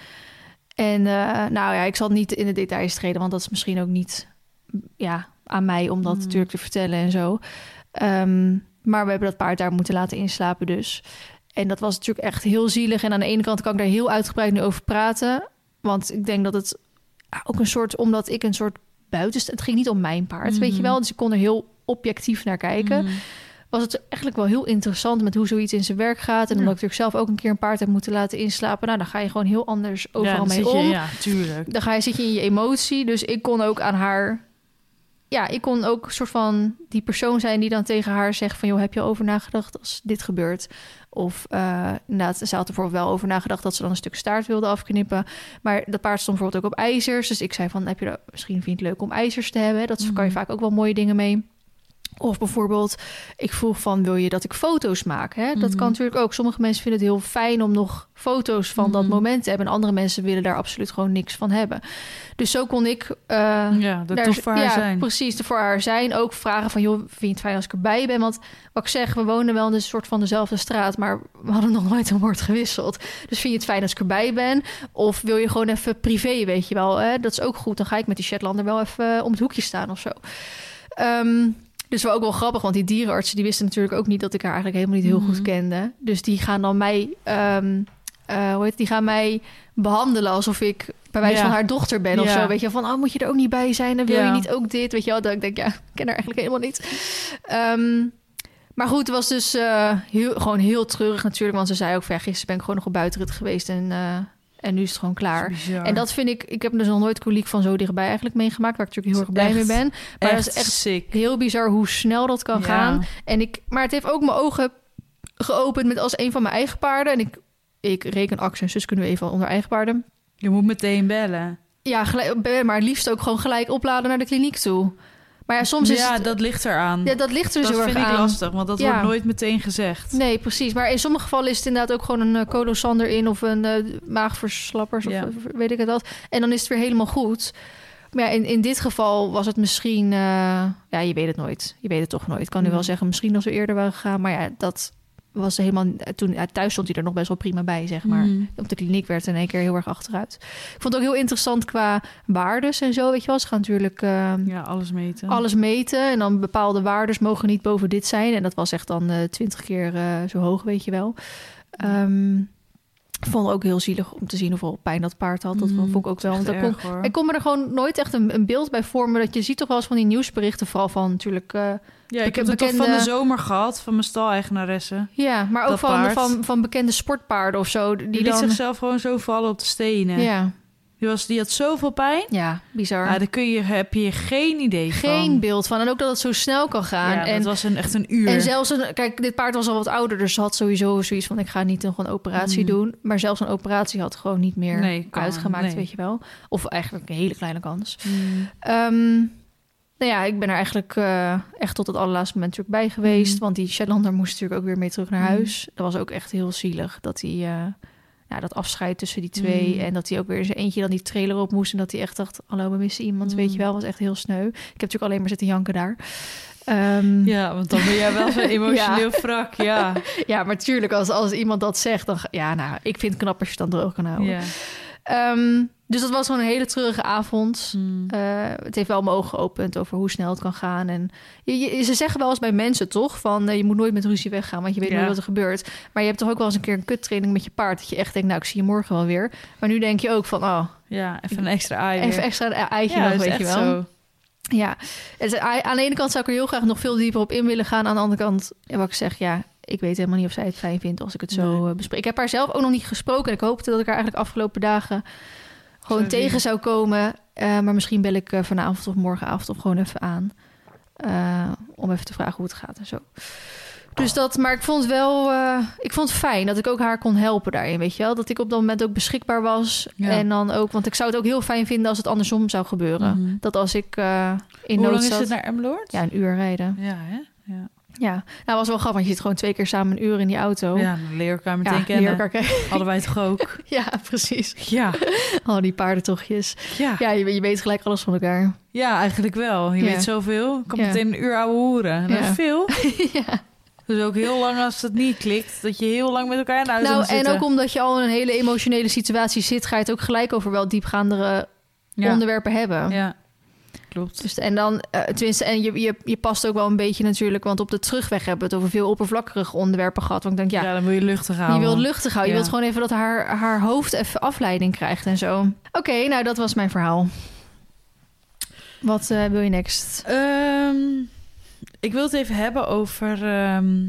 En eh, nou ja, ik zal niet in de details treden, want dat is misschien ook niet ja, aan mij om dat Mm. natuurlijk te vertellen en zo. Ehm, maar we hebben dat paard daar moeten laten inslapen dus. En dat was natuurlijk echt heel zielig. En aan de ene kant kan ik daar heel uitgebreid nu over praten. Want ik denk dat het ook een soort... Omdat ik een soort buitenst... Het ging niet om mijn paard, weet je Mhm. wel. Dus ik kon er heel objectief naar kijken. Mm. Was het eigenlijk wel heel interessant met hoe zoiets in zijn werk gaat. En Ja. omdat ik natuurlijk zelf ook een keer een paard heb moeten laten inslapen. Nou, dan ga je gewoon heel anders overal mee je- om. Ja, tuurlijk. Dan ga je, zit je in je emotie. Dus ik kon ook aan haar... Ja, ik kon ook een soort van die persoon zijn die dan tegen haar zegt van... joh, heb je over nagedacht als dit gebeurt? Of eh inderdaad, ze had er bijvoorbeeld wel over nagedacht... dat ze dan een stuk staart wilde afknippen. Maar dat paard stond bijvoorbeeld ook op ijzers. Dus ik zei van, heb je er, misschien vind je het leuk om ijzers te hebben? Dat kan je Mhm. vaak ook wel mooie dingen mee. Of bijvoorbeeld, ik vroeg van, wil je dat ik foto's maak? Hè? Dat Mhm. kan natuurlijk ook. Sommige mensen vinden het heel fijn om nog foto's van dat Mhm. moment te hebben. En andere mensen willen daar absoluut gewoon niks van hebben. Dus zo kon ik... eh, Ja, dat daar- toch voor haar ja, zijn. precies, er voor haar zijn. Ook vragen van, joh, vind je het fijn als ik erbij ben? Want wat ik zeg, we wonen wel in een soort van dezelfde straat... maar we hadden nog nooit een woord gewisseld. Dus vind je het fijn als ik erbij ben? Of wil je gewoon even privé, weet je wel? Hè? Dat is ook goed. Dan ga ik met die Shetlander wel even om het hoekje staan of zo. Ehm, dus wel ook wel grappig, want die dierenartsen... die wisten natuurlijk ook niet dat ik haar eigenlijk helemaal niet heel goed Mhm. kende. Dus die gaan dan mij... ehm, eh, hoe heet het? Die gaan mij behandelen alsof ik bij wijze Ja. van haar dochter ben of Ja. zo. Weet je, van, oh, moet je er ook niet bij zijn? Dan wil Ja. je niet ook dit? Weet je wel, dat ik denk, ja, ik ken haar eigenlijk helemaal niet. Ehm, maar goed, het was dus eh, heel, gewoon heel treurig natuurlijk. Want ze zei ook, van, gisteren ben ik gewoon nog op buitenrit geweest en, eh, en nu is het gewoon klaar. En dat vind ik, ik heb dus nog nooit koliek van zo dichtbij eigenlijk meegemaakt, waar ik natuurlijk heel erg blij Echt. mee ben. Maar echt, dat is echt sick. heel bizar hoe snel dat kan Ja. gaan. En ik, maar het heeft ook mijn ogen geopend met als een van mijn eigen paarden. En ik, ik reken en zus kunnen we even onder eigen paarden. Je moet meteen bellen. Ja, gelijk, maar het liefst ook gewoon gelijk opladen naar de kliniek toe. Maar ja, soms is ja, het, dat ligt eraan. ja, dat ligt er dus dat heel erg vind ik aan. lastig, want dat Ja. wordt nooit meteen gezegd. Nee, precies. Maar in sommige gevallen is het inderdaad ook gewoon een uh, colosander in of een eh, maagverslappers of weet ik het wat. En dan is het weer helemaal goed. Maar ja, in, in dit geval was het misschien... eh, ja, je weet het nooit. Je weet het toch nooit. Ik kan nu Mm. wel zeggen, misschien als we eerder waren gegaan. Maar ja, dat was helemaal... Toen, thuis stond hij er nog best wel prima bij, zeg maar. Mm. Op de kliniek werd in één keer heel erg achteruit. Ik vond het ook heel interessant qua waardes en zo, weet je wel. Ze gaan natuurlijk... eh, Ja, alles meten. alles meten. En dan bepaalde waardes mogen niet boven dit zijn. En dat was echt dan eh, twintig keer eh, zo hoog, weet je wel. Ehm, ik vond het ook heel zielig om te zien hoeveel pijn dat paard had. Dat Mm, vond ik ook wel. Want kon, erg, ik kon me er gewoon nooit echt een, een beeld bij vormen. Dat je ziet toch wel eens van die nieuwsberichten. Vooral van natuurlijk... eh, ja, ik heb het toch van de zomer gehad, van mijn stal-eigenaresse. ja, maar ook van, van, van bekende sportpaarden of zo. Die, Die liet dan... zichzelf gewoon zo vallen op de stenen. Ja, Die, was, die had zoveel pijn. ja, bizar. Ja, daar kun je, heb je geen idee van. Geen beeld van. En ook dat het zo snel kan gaan. Ja, en dat was een, echt een uur. En zelfs een, kijk, dit paard was al wat ouder, dus had sowieso zoiets van: ik ga niet nog een operatie Mm. doen. Maar zelfs een operatie had gewoon niet meer Nee, kan, uitgemaakt, nee. weet je wel. Of eigenlijk een hele kleine kans. Mm. Ehm, nou ja, ik ben er eigenlijk eh, echt tot het allerlaatste moment natuurlijk bij geweest. Mm. Want die Shetlander moest natuurlijk ook weer mee terug naar huis. Dat was ook echt heel zielig dat hij. eh, ja, dat afscheid tussen die twee. Mm. En dat hij ook weer eens eentje dan die trailer op moest. En dat hij echt dacht, hallo, we missen iemand. Mm. Weet je wel, was echt heel sneu. Ik heb natuurlijk alleen maar zitten janken daar. Ehm, Ja, want dan ben jij wel zo'n emotioneel wrak. Ja. Ja, maar tuurlijk, als, als iemand dat zegt, dan... Ja, nou, ik vind het knap als je het dan droog kan houden. ja. Ehm, dus dat was gewoon een hele treurige avond. Mm. Eh, het heeft wel mijn ogen geopend over hoe snel het kan gaan. En je, je- ze zeggen wel eens bij mensen toch van eh, je moet nooit met ruzie weggaan, want je weet Ja. nooit wat er gebeurt. Maar je hebt toch ook wel eens een keer een kuttraining met je paard dat je echt denkt, nou ik zie je morgen wel weer. Maar nu denk je ook van, oh, ja, even een extra ei. even extra een eitje ja, nog, weet je wel. zo. Ja, aan de ene kant zou ik er heel graag nog veel dieper op in willen gaan. Aan de andere kant, wat ik zeg, ja, ik weet helemaal niet of zij het fijn vindt als ik het zo Nee. eh, bespreek. Ik heb haar zelf ook nog niet gesproken. En ik hoopte dat ik haar eigenlijk afgelopen dagen gewoon tegen zou komen. Eh, maar misschien bel ik eh, vanavond of morgenavond of gewoon even aan. Om even te vragen hoe het gaat en zo. Dus dat, maar ik vond het wel, ik vond het fijn dat ik ook haar kon helpen daarin, weet je wel. Dat ik op dat moment ook beschikbaar was. Ja. En dan ook, want ik zou het ook heel fijn vinden als het andersom zou gebeuren. Mhm. Dat als ik in Hoe nood lang is het naar Emmeloord? Ja, een uur rijden. Ja, hè? Ja. Ja, nou was wel grappig, want je zit gewoon twee keer samen een uur in die auto. Ja, dan leer elkaar meteen Ja, kennen. elkaar. Hadden wij toch ook? ja, precies. Ja, Oh, die paardentochtjes. ja. Ja, je, je weet gelijk alles van elkaar. Ja, eigenlijk wel. Je Ja. weet zoveel. Ik kan Ja. meteen een uur ouwe hoeren. Dat is veel. ja. Dus ook heel lang als het niet klikt, dat je heel lang met elkaar in de auto Nou, en ook omdat je al in een hele emotionele situatie zit, ga je het ook gelijk over wel diepgaandere onderwerpen hebben. Ja, klopt. Dus, en dan, eh, tenminste, en je, je, je past ook wel een beetje natuurlijk, want op de terugweg hebben we het over veel oppervlakkige onderwerpen gehad. Want ik denk, Ja, ja, dan wil je luchtig je houden. wilt luchtig houden. Je wilt gewoon even dat haar, haar hoofd even afleiding krijgt en zo. Oké, nou, dat was mijn verhaal. Wat eh, wil je next? Ehm, ik wil het even hebben over ehm,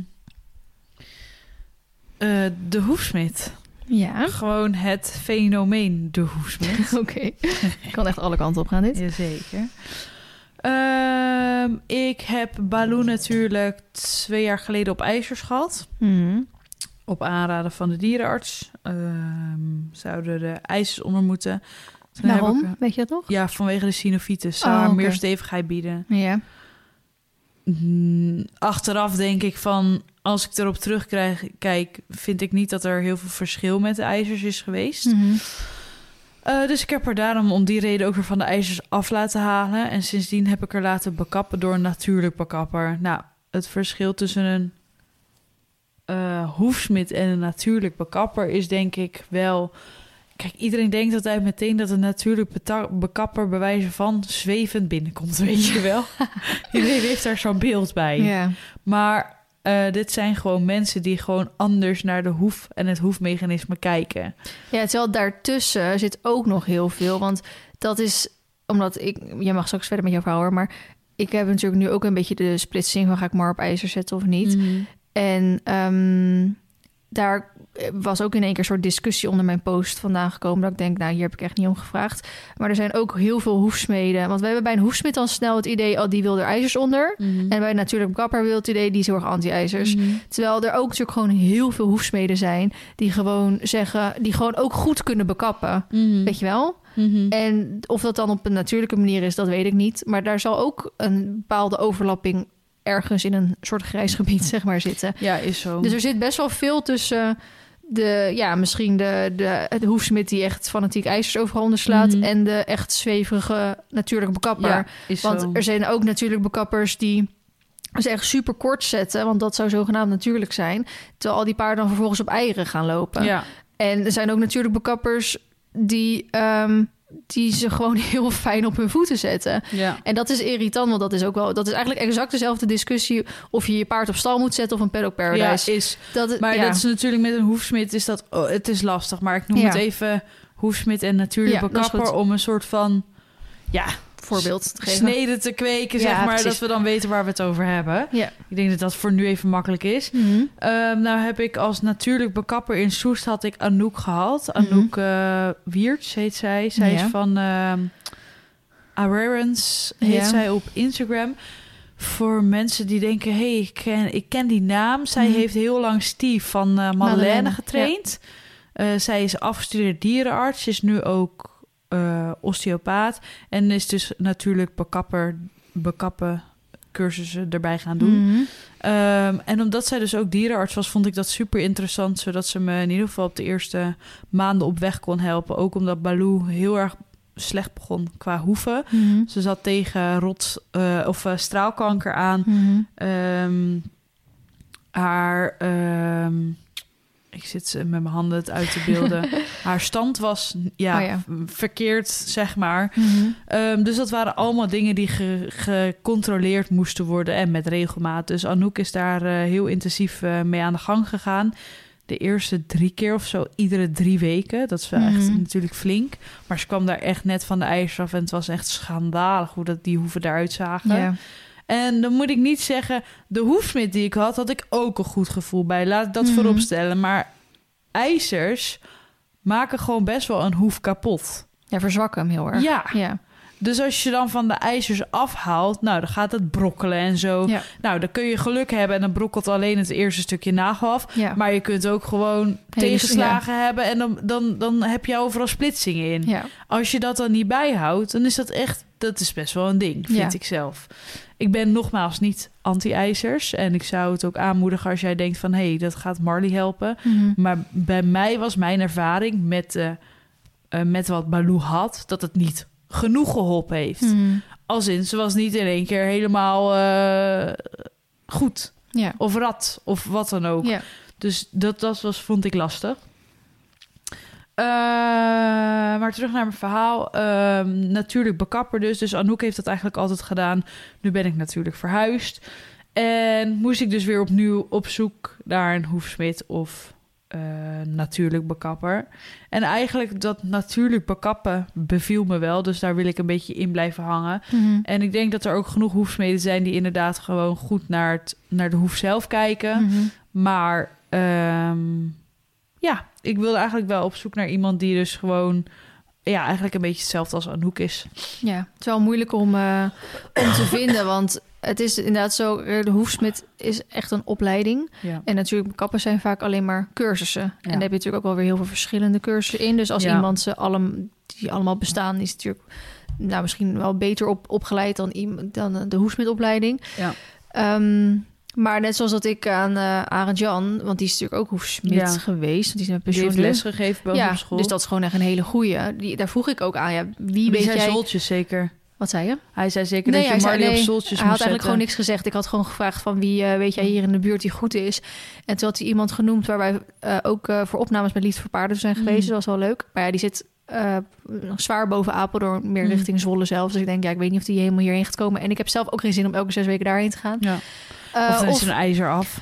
eh, de hoefsmid. Ja, Gewoon het fenomeen de hoefsmid. oké. kan echt alle kanten op gaan dit. Jazeker. Ehm, ik heb Baloo natuurlijk twee jaar geleden op ijzers gehad. Mhm. Op aanraden van de dierenarts. Ehm, zouden de ijzers onder moeten. Toen ik- Waarom? Weet je dat nog? ja, vanwege de synovitis. Zou Oh, haar oké. meer stevigheid bieden. Ja. mm, achteraf denk ik van... als ik erop terugkrijg, kijk, vind ik niet dat er heel veel verschil met de ijzers is geweest. Mhm. Eh, dus ik heb er daarom om die reden ook weer van de ijzers af laten halen. En sindsdien heb ik er laten bekappen door een natuurlijk bekapper. Nou, het verschil tussen een eh hoefsmid en een natuurlijk bekapper is denk ik wel... Kijk, iedereen denkt altijd meteen dat een natuurlijk bekapper bij wijze van zwevend binnenkomt, weet je wel. iedereen heeft daar zo'n beeld bij. Maar eh, dit zijn gewoon mensen die gewoon anders naar de hoef en het hoefmechanisme kijken. Ja, terwijl daartussen zit ook nog heel veel. Want dat is omdat ik... Jij mag straks verder met jouw vrouw hoor, maar... Ik heb natuurlijk nu ook een beetje de splitsing van ga ik maar op ijzer zetten of niet. Mhm. En ehm, daar was ook in één keer een soort discussie onder mijn post vandaan gekomen. Dat ik denk, nou, hier heb ik echt niet om gevraagd. Maar er zijn ook heel veel hoefsmeden. Want we hebben bij een hoefsmid dan snel het idee, oh, die wil er ijzers onder. Mhm. En bij een natuurlijk kapper wil het idee, die is heel erg anti-ijzers. Mhm. Terwijl er ook natuurlijk gewoon heel veel hoefsmeden zijn die gewoon zeggen, die gewoon ook goed kunnen bekappen. Mhm. Weet je wel? En of dat dan op een natuurlijke manier is, dat weet ik niet. Maar daar zal ook een bepaalde overlapping ergens in een soort grijs gebied, zeg maar, zitten. Ja, is zo. Dus er zit best wel veel tussen de, ja, misschien de, de, de hoefsmid die echt fanatiek ijzers overal onderslaat Mhm. en de echt zweverige natuurlijke bekapper. ja, Want zo. er zijn ook natuurlijk bekappers die ze echt super kort zetten, want dat zou zogenaamd natuurlijk zijn. Terwijl al die paarden dan vervolgens op eieren gaan lopen. Ja, En er zijn ook natuurlijk bekappers die, ehm, die ze gewoon heel fijn op hun voeten zetten. ja. En dat is irritant, want dat is ook wel, dat is eigenlijk exact dezelfde discussie of je je paard op stal moet zetten of een paddock ja, paradise. is. dat, Maar ja. dat is natuurlijk met een hoefsmid is dat oh, het is lastig, maar ik noem Ja. het even hoefsmid en natuurlijk Ja, goed. om een soort van ja, voorbeeld te geven. snede te kweken, Ja, zeg maar, precies. dat we dan weten waar we het over hebben. Ja. Ik denk dat dat voor nu even makkelijk is. Mhm. Ehm, nou heb ik als natuurlijk bekapper in Soest had ik Anouk gehad. Mhm. Anouk eh Wiertz heet zij. Zij Ja. is van Awareness heet Ja. zij op Instagram. Voor mensen die denken, hey, ik ken, ik ken die naam. Zij Mhm. heeft heel lang Steve van Madeleine, Madeleine, getraind. Eh, zij is afgestudeerd dierenarts. Is nu ook eh, osteopaat. En is dus natuurlijk bekapper, bekappen cursussen erbij gaan doen. Mhm. Ehm, en omdat zij dus ook dierenarts was, vond ik dat super interessant. Zodat ze me in ieder geval op de eerste maanden op weg kon helpen. Ook omdat Baloo heel erg slecht begon qua hoeven. Mhm. Ze zat tegen rot eh, of eh, straalkanker aan. Mhm. Ehm, haar. ehm, ik zit ze met mijn handen het uit te beelden. haar stand was ja, Oh ja. verkeerd, zeg maar. Mhm. Ehm, dus dat waren allemaal dingen die ge- gecontroleerd moesten worden en met regelmaat. Dus Anouk is daar eh, heel intensief eh, mee aan de gang gegaan. De eerste drie keer of zo, iedere drie weken. Dat is wel echt Mhm. natuurlijk flink. Maar ze kwam daar echt net van de ijs af en het was echt schandalig hoe dat die hoeven eruit zagen. Ja. En dan moet ik niet zeggen, de hoefsmid die ik had, had ik ook een goed gevoel bij. Laat ik dat Mhm. voorop stellen. Maar ijzers maken gewoon best wel een hoef kapot. ja, verzwakken hem heel erg. Ja. Ja. Dus als je dan van de ijzers afhaalt, nou, dan gaat het brokkelen en zo. Ja. Nou, dan kun je geluk hebben en dan brokkelt alleen het eerste stukje nagel af. Ja. Maar je kunt ook gewoon tegenslagen hebben en dan, dan, dan heb je overal splitsingen in. ja. Als je dat dan niet bijhoudt, dan is dat echt, dat is best wel een ding, vind ik zelf. Ik ben nogmaals niet anti-ijzers en ik zou het ook aanmoedigen als jij denkt van, hé, hey, dat gaat Marley helpen. Mhm. Maar bij mij was mijn ervaring met, eh, eh, met wat Baloo had, dat het niet genoeg geholpen heeft. Mhm. Als in, ze was niet in één keer helemaal eh, goed. Ja. Of rat, of wat dan ook. Ja. Dus dat, dat was, vond ik lastig. Eh, maar terug naar mijn verhaal. Ehm, natuurlijk bekapper dus. Dus Anouk heeft dat eigenlijk altijd gedaan. Nu ben ik natuurlijk verhuisd. En moest ik dus weer opnieuw op zoek naar een hoefsmid of eh, natuurlijk bekapper. En eigenlijk dat natuurlijk bekappen beviel me wel. Dus daar wil ik een beetje in blijven hangen. Mhm. En ik denk dat er ook genoeg hoefsmeden zijn die inderdaad gewoon goed naar, het, naar de hoef zelf kijken. Mhm. Maar ehm, ja, ik wilde eigenlijk wel op zoek naar iemand die dus gewoon... Ja, eigenlijk een beetje hetzelfde als Anouk is. Ja, het is wel moeilijk om, eh, om te vinden, want het is inderdaad zo, eh, de hoefsmid is echt een opleiding. Ja. En natuurlijk, kappen zijn vaak alleen maar cursussen. En daar heb je natuurlijk ook wel weer heel veel verschillende cursussen in. Dus als Ja. iemand ze allem, die allemaal bestaan, is natuurlijk nou, misschien wel beter op, opgeleid dan, iemand, dan de hoefsmidopleiding. Ja. Ehm, maar net zoals dat ik aan uh, Arend Jan, want die is natuurlijk ook hoefsmid Ja. geweest. Want die is een Die heeft pensioen. les gegeven Ja, op school. dus dat is gewoon echt een hele goeie. Die, daar vroeg ik ook aan. Ja, wie weet jij... zoltjes zeker. Wat zei je? Hij zei zeker Nee, dat je zei- Marley nee, op zoltjes Hij had eigenlijk gewoon niks gezegd. Ik had gewoon gevraagd van wie eh, weet jij hier in de buurt die goed is. En toen had hij iemand genoemd waar wij eh, ook voor opnames met Liefde voor Paarden zijn geweest. Mm. Dat was wel leuk. Maar ja, die zit nog zwaar boven Apeldoorn, meer Mm. richting Zwolle zelf. Dus ik denk, ja, ik weet niet of die helemaal hierheen gaat komen. En ik heb zelf ook geen zin om elke zes weken daarheen te gaan. Ja. Eh, of dan is er een ijzer af.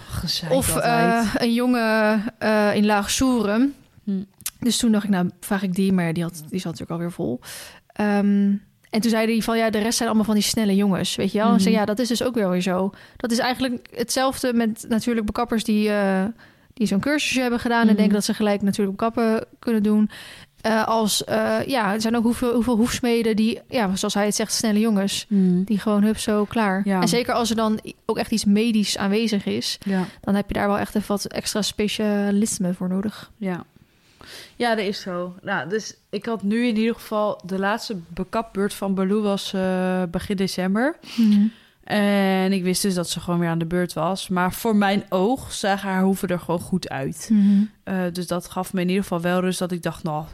Of eh, een jongen eh, in Laag Soeren. Hm. Dus toen dacht ik, nou, vraag ik die. Maar die, had, die zat natuurlijk alweer vol. Ehm, en toen zei hij van, ja, de rest zijn allemaal van die snelle jongens, weet je wel? En ik zei, Mhm. ja, dat is dus ook wel weer zo. Dat is eigenlijk hetzelfde met natuurlijk bekappers die, eh, die zo'n cursusje hebben gedaan... en Mhm. denken dat ze gelijk natuurlijk bekappen kunnen doen. Eh, als, eh, ja, er zijn ook hoeveel, hoeveel hoefsmeden die, ja, zoals hij het zegt, snelle jongens... Hm. die gewoon hup zo klaar. Ja. En zeker als er dan ook echt iets medisch aanwezig is... Ja. dan heb je daar wel echt even wat extra specialisme voor nodig. Ja. Ja, dat is zo. Nou, dus ik had nu in ieder geval... De laatste bekapbeurt van Baloo was eh, begin december. En ik wist dus dat ze gewoon weer aan de beurt was. Maar voor mijn oog zagen haar hoeven er gewoon goed uit. Eh, dus dat gaf me in ieder geval wel rust dat ik dacht... Nou,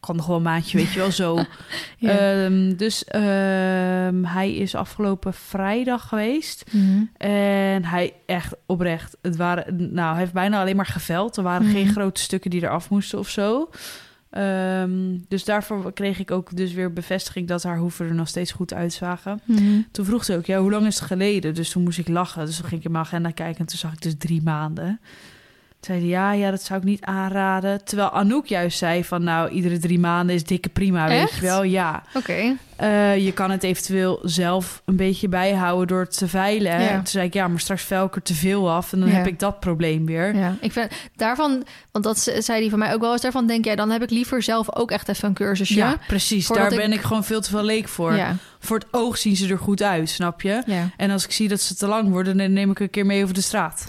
kan nog wel een maandje, weet je wel, zo. Ja. Ehm, dus ehm, hij is afgelopen vrijdag geweest. Mhm. En hij echt oprecht, het waren, nou, hij heeft bijna alleen maar geveld. Er waren geen Mhm. grote stukken die eraf moesten of zo. Ehm, dus daarvoor kreeg ik ook dus weer bevestiging dat haar hoeven er nog steeds goed uitzagen. Mhm. Toen vroeg ze ook, ja, hoe lang is het geleden? Dus toen moest ik lachen. Dus toen ging ik in mijn agenda kijken en toen zag ik dus drie maanden. Toen zei hij, ja, ja, dat zou ik niet aanraden. Terwijl Anouk juist zei van, nou, iedere drie maanden is dikke prima, weet je wel. Ja, Oké. eh, je kan het eventueel zelf een beetje bijhouden door het te veilen. Ja. Toen zei ik, ja, maar straks vuil ik er te veel af en dan Ja. heb ik dat probleem weer. Ja, ik vind daarvan, want dat ze- zei die van mij ook wel eens. Daarvan denk jij, dan heb ik liever zelf ook echt even een cursusje. Ja, precies. Daar ik- ben ik gewoon veel te veel leek voor. ja, Voor het oog zien ze er goed uit, snap je? En als ik zie dat ze te lang worden, dan neem ik een keer mee over de straat.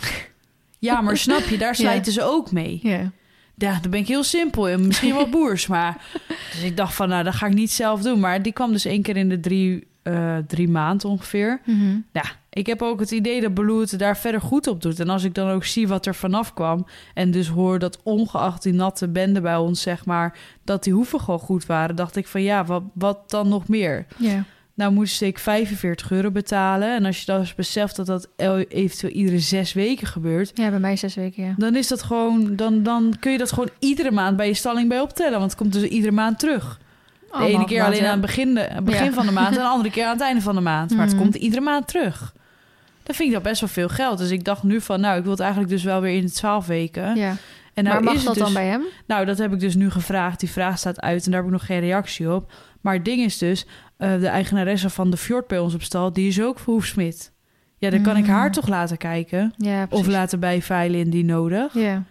Ja, maar snap je, daar slijten ze ook mee. ja. Ja, dan ben ik heel simpel en misschien wel boers, maar... Dus ik dacht van, nou, dat ga ik niet zelf doen. Maar die kwam dus één keer in de drie, eh, drie maanden ongeveer. Mhm. Ja, ik heb ook het idee dat Baloo het daar verder goed op doet. En als ik dan ook zie wat er vanaf kwam... en dus hoor dat ongeacht die natte bende bij ons, zeg maar... dat die hoeven gewoon goed waren, dacht ik van ja, wat, wat dan nog meer? ja. Nou moest ik 45 euro betalen. En als je dan eens beseft dat dat el- eventueel iedere zes weken gebeurt... Ja, bij mij zes weken, ja. dan is dat gewoon... Dan, dan kun je dat gewoon iedere maand bij je stalling bij optellen. Want het komt dus iedere maand terug. De ene keer alleen aan het begin, de, begin Ja. van de maand... en de andere keer aan het einde van de maand. Maar het Mhm. komt iedere maand terug. Dan vind ik dat best wel veel geld. Dus ik dacht nu van... nou, ik wil het eigenlijk dus wel weer in de 12 weken. Ja. En nou maar mag is dat dan dus- bij hem? nou, dat heb ik dus nu gevraagd. Die vraag staat uit en daar heb ik nog geen reactie op. Maar het ding is dus, eh, de eigenaresse van de Fjord bij ons op stal, die is ook hoefsmid. Ja, dan kan ik Mm. haar toch laten kijken. Ja, Of laten bijveilen indien nodig. Ja.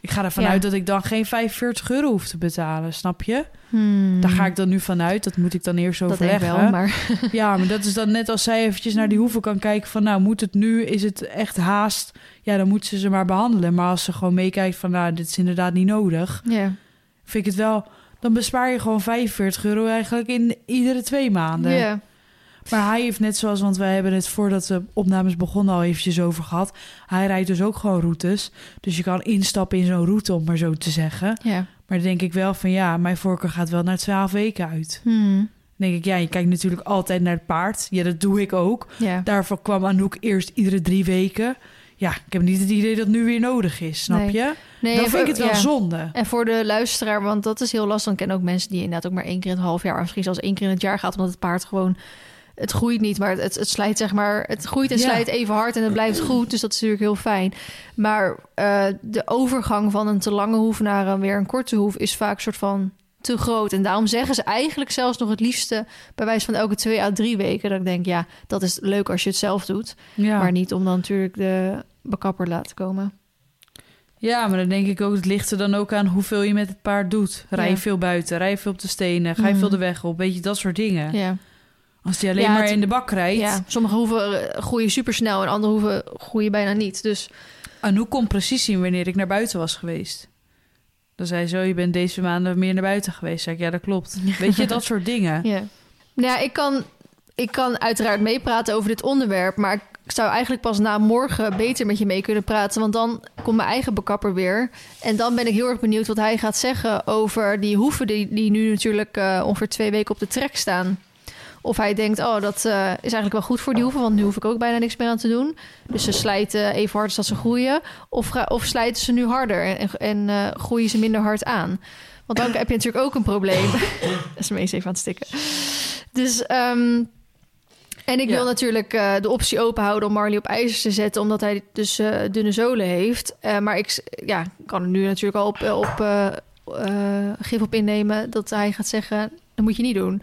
Ik ga ervan Ja. uit dat ik dan geen 45 euro hoef te betalen, snap je? Hmm. Daar ga ik dan nu vanuit. Dat moet ik dan eerst Dat overleggen. wel, maar... Ja, maar dat is dan net als zij eventjes naar die hoeven kan kijken van... nou, moet het nu? Is het echt haast? Ja, dan moet ze ze maar behandelen. Maar als ze gewoon meekijkt van... nou, dit is inderdaad niet nodig... Ja. vind ik het wel... dan bespaar je gewoon 45 euro eigenlijk in iedere twee maanden. Ja. Maar hij heeft net zoals... want wij hebben het voordat de opnames begonnen al eventjes over gehad... hij rijdt dus ook gewoon routes. Dus je kan instappen in zo'n route, om maar zo te zeggen. Ja. Maar dan denk ik wel van... ja, mijn voorkeur gaat wel naar 12 weken uit. Hmm. Dan denk ik, ja, je kijkt natuurlijk altijd naar het paard. Ja, dat doe ik ook. Ja. Daarvoor kwam Anouk eerst iedere drie weken. Ja, ik heb niet het idee dat het nu weer nodig is, snap Nee. je? Nee, Dan vind ik het wel ja. zonde. En voor de luisteraar, want dat is heel lastig. Ik ken ook mensen die inderdaad ook maar één keer in het half jaar... of misschien zelfs één keer in het jaar gaat... omdat het paard gewoon... Het groeit niet, maar het, het slijt zeg maar... Het groeit en Ja. slijt even hard en het blijft goed. Dus dat is natuurlijk heel fijn. Maar eh, de overgang van een te lange hoef naar een weer een korte hoef... is vaak een soort van te groot. En daarom zeggen ze eigenlijk zelfs nog het liefste... bij wijze van elke twee à drie weken. Dat ik denk, ja, dat is leuk als je het zelf doet. Ja. Maar niet om dan natuurlijk de bekapper laten komen. ja, maar dan denk ik ook, het ligt er dan ook aan hoeveel je met het paard doet. Rij je Ja. veel buiten, rij je veel op de stenen, ga je Mhm. veel de weg op, weet je, dat soort dingen. Ja. Als die alleen Ja, maar het- in de bak rijdt. Ja, sommige hoeven eh, groeien supersnel en andere hoeven groeien bijna niet. Dus Anouk kon precies zien wanneer ik naar buiten was geweest. Dan zei ze, oh, je bent deze maanden meer naar buiten geweest. Zeg ik, ja, dat klopt. Weet je, dat soort dingen. ja. Nou ja, ik kan, ik kan uiteraard meepraten over dit onderwerp, maar ik ik zou eigenlijk pas na morgen beter met je mee kunnen praten. Want dan komt mijn eigen bekapper weer. En dan ben ik heel erg benieuwd wat hij gaat zeggen over die hoeven die, die nu natuurlijk uh, ongeveer twee weken op de trek staan. Of hij denkt, oh, dat uh, is eigenlijk wel goed voor die hoeven, want nu hoef ik ook bijna niks meer aan te doen. Dus ze slijten even hard als dat ze groeien. Of, of slijten ze nu harder en, en uh, groeien ze minder hard aan. Want dan heb je natuurlijk ook een probleem. dat is me eens even aan het stikken. Dus um, en ik wil natuurlijk uh, de optie open houden om Marley op ijzers te zetten, omdat hij dus uh, dunne zolen heeft. Uh, maar ik ja, kan er nu natuurlijk al op, op gif op innemen dat hij gaat zeggen: dat moet je niet doen.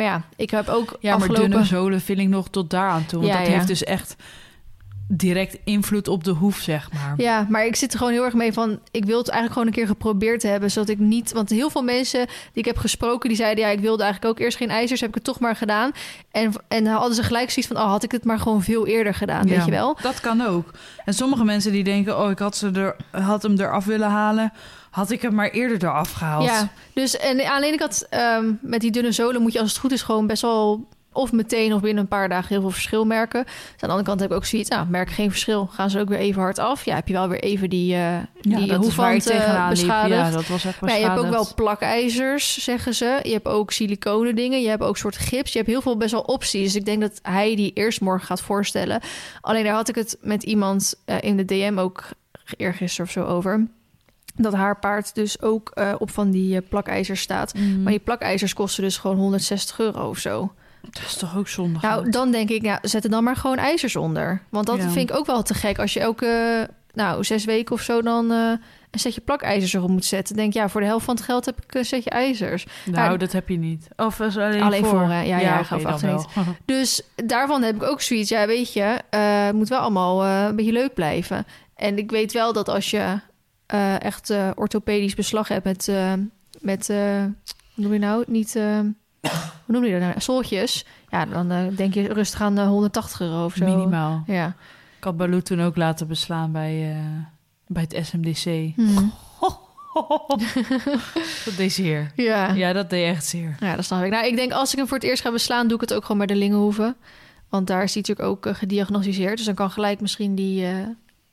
Maar ja, ik heb ook. Ja, afgelopen... maar dunne zolen vind ik nog tot daar aan toe. Want Ja, dat ja. heeft dus echt direct invloed op de hoef, zeg maar. Ja, maar ik zit er gewoon heel erg mee van... ik wil het eigenlijk gewoon een keer geprobeerd hebben... zodat ik niet... want heel veel mensen die ik heb gesproken... die zeiden, ja, ik wilde eigenlijk ook eerst geen ijzers... heb ik het toch maar gedaan. En, en hadden ze gelijk zoiets van... oh, had ik het maar gewoon veel eerder gedaan, weet je wel? Dat kan ook. En sommige mensen die denken... oh, ik had, ze er, had hem eraf willen halen... had ik hem maar eerder eraf gehaald. Ja, dus en aan de ene kant... Um, met die dunne zolen moet je als het goed is... gewoon best wel of meteen of binnen een paar dagen heel veel verschil merken. Dus aan de andere kant heb ik ook zoiets, nou, merk geen verschil. Gaan ze ook weer even hard af. Ja, heb je wel weer even die, uh, die ja, dat hoefwand uh, beschadigd. Ja, dat was echt maar ja, je hebt ook wel plakijzers, zeggen ze. Je hebt ook siliconen dingen. Je hebt ook soort gips. Je hebt heel veel best wel opties. Dus ik denk dat hij die eerst morgen gaat voorstellen. Alleen daar had ik het met iemand uh, in de DM ook eergisteren of zo over dat haar paard dus ook uh, op van die uh, plakijzers staat. Mm. Maar die plakijzers kosten dus gewoon 160 euro of zo. Dat is toch ook zonde? Nou, dan denk ik, nou, zet er dan maar gewoon ijzers onder. Want dat ja. vind ik ook wel te gek. Als je elke, nou, zes weken of zo dan uh, een setje plakijzers erop moet zetten. Denk ja, voor de helft van het geld heb ik een setje ijzers. Nou, dat heb je niet. Of is alleen, alleen voor? voor ja, ja, niet. Dus daarvan heb ik ook zoiets. Ja, weet je, uh, het moet wel allemaal uh, een beetje leuk blijven. En ik weet wel dat als je uh, echt orthopedisch beslag hebt met, met hoe noem je nou, niet hoe noem je dat nou? Zooltjes. Ja, dan denk je rustig aan uh, 180 euro of zo. Minimaal. Ja. Ik had Baloo toen ook laten beslaan bij, bij het SMDC. Hmm. dat deed zeer. Ja. ja, dat deed echt zeer. Ja, dat snap ik. Nou, ik denk als ik hem voor het eerst ga beslaan, doe ik het ook gewoon bij de Lingenhoeven. Want daar is hij natuurlijk ook gediagnosticeerd. Dus dan kan gelijk misschien die, uh,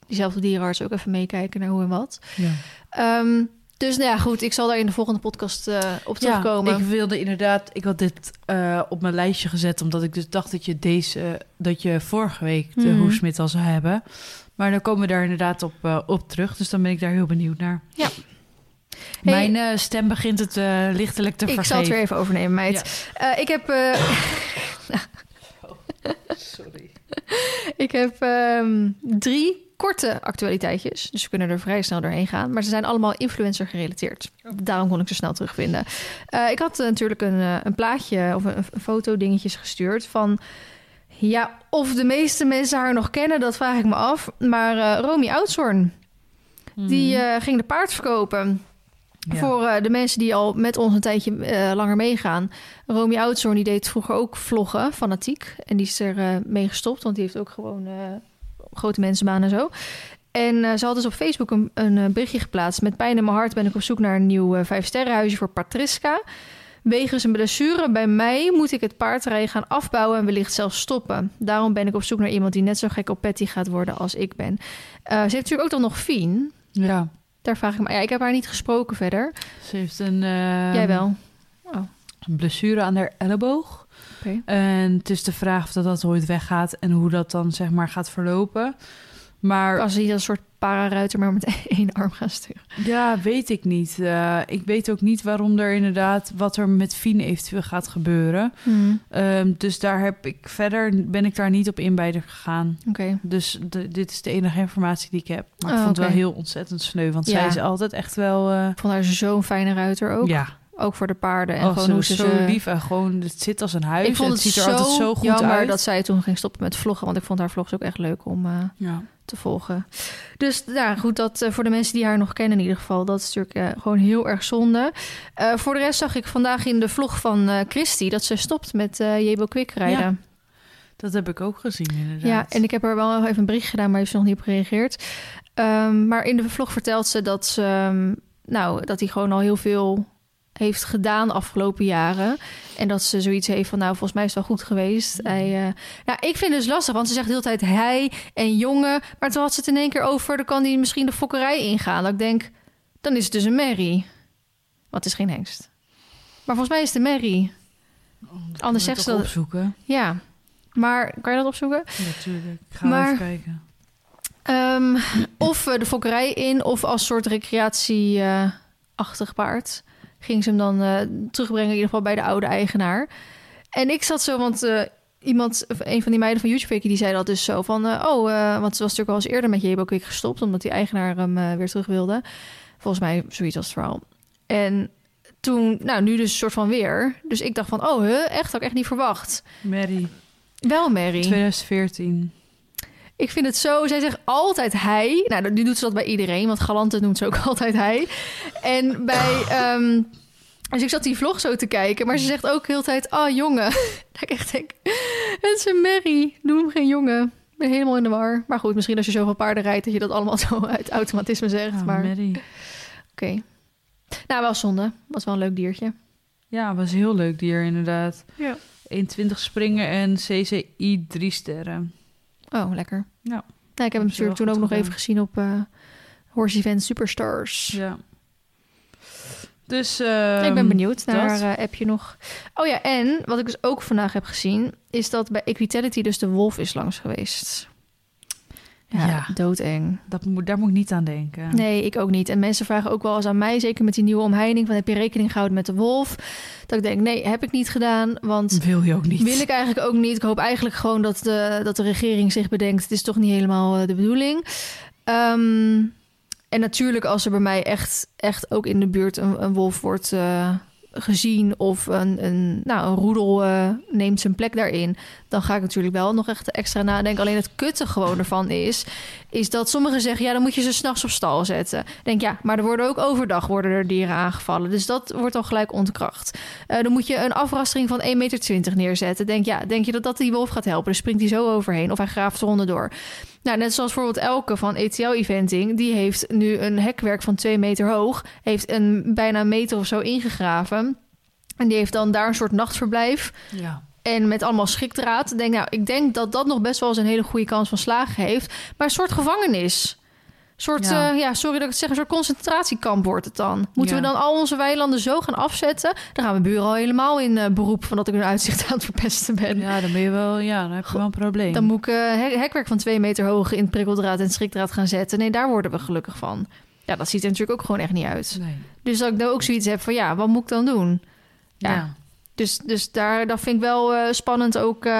diezelfde dierenarts ook even meekijken naar hoe en wat. Ja. Um, dus nou ja, goed, ik zal daar in de volgende podcast uh, op terugkomen. Ja, ik wilde inderdaad, ik had dit uh, op mijn lijstje gezet, omdat ik dus dacht dat je deze, dat je vorige week de hoefsmid al zou hebben. Maar dan komen we daar inderdaad op, uh, op terug, dus dan ben ik daar heel benieuwd naar. Ja. Mijn stem begint het lichtelijk te ik vergeven. zal het weer even overnemen, meid. Ja. Ik heb... Sorry. ik heb um, drie korte actualiteitjes. Dus we kunnen er vrij snel doorheen gaan. Maar ze zijn allemaal influencer gerelateerd. Oh. Daarom kon ik ze snel terugvinden. Uh, ik had uh, natuurlijk een, uh, een plaatje of een, een foto dingetjes gestuurd van... Ja, of de meeste mensen haar nog kennen, dat vraag ik me af. Maar Romy Oudshoorn, mm. die uh, ging de paard verkopen. Ja. Voor uh, de mensen die al met ons een tijdje uh, langer meegaan. Romy Oudshoorn die deed vroeger ook vloggen, fanatiek. En die is er uh, mee gestopt, want die heeft ook gewoon grote mensenbaan en zo. En uh, ze had dus op Facebook een, een berichtje geplaatst. Met pijn in mijn hart ben ik op zoek naar een nieuw uh, vijfsterrenhuisje voor Patriska. Wegens een blessure bij mij moet ik het paardrijden gaan afbouwen en wellicht zelfs stoppen. Daarom ben ik op zoek naar iemand die net zo gek op Patty gaat worden als ik ben. Uh, ze heeft natuurlijk ook dan nog Fien. Ja. Daar vraag ik me. Ja, ik heb haar niet gesproken verder. Ze heeft een. Uh, Jij wel. Oh. Een blessure aan haar elleboog. Okay. En het is de vraag of dat, dat ooit weggaat en hoe dat dan zeg maar gaat verlopen. Maar als hij een soort pararuiter maar met één arm gaan sturen. Ja, weet ik niet. Uh, ik weet ook niet waarom er inderdaad wat er met Fien eventueel gaat gebeuren. Hmm. Um, dus daar heb ik verder ben ik daar niet op in bij gegaan. Oké. Okay. Dus de, dit is de enige informatie die ik heb. Maar ik oh, vond het wel heel ontzettend sneu, want ja. zij is altijd echt wel. Uh... Ik vond haar zo'n fijne ruiter ook. Ja. Ook voor de paarden. En oh, gewoon ze hoe ze zo ze... lief en gewoon het zit als een huis. Ik vond het, het ziet er altijd zo goed jammer uit. dat zij toen ging stoppen met vloggen, want ik vond haar vlogs ook echt leuk om uh, ja. te volgen. Dus ja, goed, dat uh, voor de mensen die haar nog kennen in ieder geval, dat is natuurlijk uh, gewoon heel erg zonde. Voor de rest zag ik vandaag in de vlog van Christy dat ze stopt met Jebo Quick rijden. Ja. Dat heb ik ook gezien, inderdaad. Ja, en ik heb er wel even een bericht gedaan, maar heeft ze nog niet op gereageerd. Um, maar in de vlog vertelt ze dat ze, um, nou, dat hij gewoon al heel veel heeft gedaan de afgelopen jaren. En dat ze zoiets heeft van, nou, volgens mij is het wel goed geweest. Hij, uh, nou, ik vind het dus lastig, want ze zegt de hele tijd hij en jongen. Maar toen had ze het in één keer over, dan kan hij misschien de fokkerij ingaan. Dat ik denk, dan is het dus een merrie. Wat is geen hengst. Maar volgens mij is het een merrie. Oh, Anders zegt ze dat... opzoeken. Ja, maar kan je dat opzoeken? Natuurlijk. Ik ga Maar- even kijken. Ehm, of eh, de fokkerij in, of als soort recreatieachtig paard. Ging ze hem dan eh, terugbrengen, in ieder geval bij de oude eigenaar. En ik zat zo, want eh, iemand, een van die meiden van YouTube die zei dat dus zo van... eh, oh, want ze was natuurlijk al eens eerder met Jebo Quick gestopt... omdat die eigenaar hem weer terug wilde. Volgens mij zoiets als het verhaal. En toen, nou, nu dus een soort van weer. Dus ik dacht van, oh, huh, echt? Had ik echt niet verwacht. Mary, Wel, Mary. 2014. Ik vind het zo. Zij zegt altijd hij. Nou, nu doet ze dat bij iedereen, want Galante noemt ze ook altijd hij. En bij. ehm, dus ik zat die vlog zo te kijken, maar ze zegt ook heel de tijd: Ah, jongen. Dat ik echt denk: Het is een merrie. Doe hem geen jongen. Ik ben helemaal in de war. Maar goed, misschien als je zoveel paarden rijdt, dat je dat allemaal zo uit automatisme zegt. Ja, maar oké. Nou, wel zonde. Was wel een leuk diertje. Ja, was een heel leuk dier inderdaad. Ja. 21 springen en CCI 3 sterren. Oh, lekker. Ja. Nou, ik heb hem Heb je natuurlijk toen ook nog even gezien op eh Horse Event Superstars. Ja. Dus ik ben ehm, benieuwd naar dat. eh appje nog. Oh ja, en wat ik dus ook vandaag heb gezien... is dat bij Equitality dus de wolf is langs geweest. Ja, Ja. doodeng. Dat moet, daar moet ik niet aan denken. Nee, ik ook niet. En mensen vragen ook wel eens aan mij... zeker met die nieuwe omheining... van heb je rekening gehouden met de wolf? Dat ik denk, nee, heb ik niet gedaan. Want Wil je ook niet. wil ik eigenlijk ook niet. Ik hoop eigenlijk gewoon dat de, dat de regering zich bedenkt... het is toch niet helemaal eh, de bedoeling. Ehm, en natuurlijk als er bij mij echt, echt ook in de buurt een, een wolf wordt eh, gezien... of een, een, nou, een roedel eh, neemt zijn plek daarin... dan ga ik natuurlijk wel nog echt extra nadenken. Alleen het kutte gewoon ervan is... is dat sommigen zeggen, ja, dan moet je ze s'nachts op stal zetten. Denk, ja, maar er worden ook overdag worden er dieren aangevallen. Dus dat wordt dan gelijk ontkracht. Eh, dan moet je een afrastering van 1,20 meter neerzetten. Denk, ja, denk je dat dat die wolf gaat helpen? Dan springt hij zo overheen of hij graaft de ronde door. Nou, net zoals bijvoorbeeld Elke van ETL Eventing. Die heeft nu een hekwerk van 2 meter hoog. Heeft een bijna een meter of zo ingegraven. En die heeft dan daar een soort nachtverblijf. Ja. En met allemaal schrikdraad. Ik Denk, nou, ik denk dat dat nog best wel eens een hele goede kans van slagen heeft. Maar een soort gevangenis. Een soort, Ja. ja. ja, sorry dat ik het zeg, een soort concentratiekamp wordt het dan. Moeten Ja. we dan al onze weilanden zo gaan afzetten? Dan gaan mijn buren al helemaal in eh, beroep van dat ik hun uitzicht aan het verpesten ben. ja, dan ben je wel, ja, dan heb je wel een probleem. Dan moet ik eh, hek- hekwerk van twee meter hoog in prikkeldraad en schrikdraad gaan zetten. Nee, daar worden we gelukkig van. Ja, dat ziet er natuurlijk ook gewoon echt niet uit. Nee. Dus dat ik dan ook zoiets heb van, ja, wat moet ik dan doen? Ja. Ja. Dus, dus daar, dat vind ik wel eh, spannend ook. eh,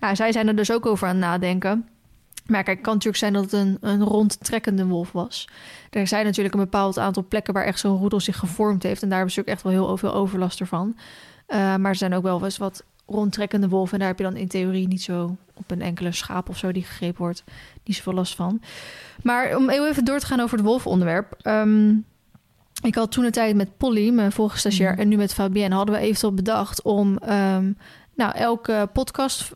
ja, zij zijn er dus ook over aan het nadenken. Maar kijk, het kan natuurlijk zijn dat het een, een rondtrekkende wolf was. Er zijn natuurlijk een bepaald aantal plekken waar echt zo'n roedel zich gevormd heeft. En daar hebben ze ook echt wel heel veel overlast ervan. Eh, maar er zijn ook wel eens wat rondtrekkende wolven. En daar heb je dan in theorie niet zo op een enkele schaap of zo die gegrepen wordt. Niet zoveel last van. Maar om even door te gaan over het wolfonderwerp. Ehm, ik had toen een tijd met Polly, mijn vorige stagiair, Mhm. en nu met Fabienne hadden we eventueel bedacht om ehm, nou, elke podcast,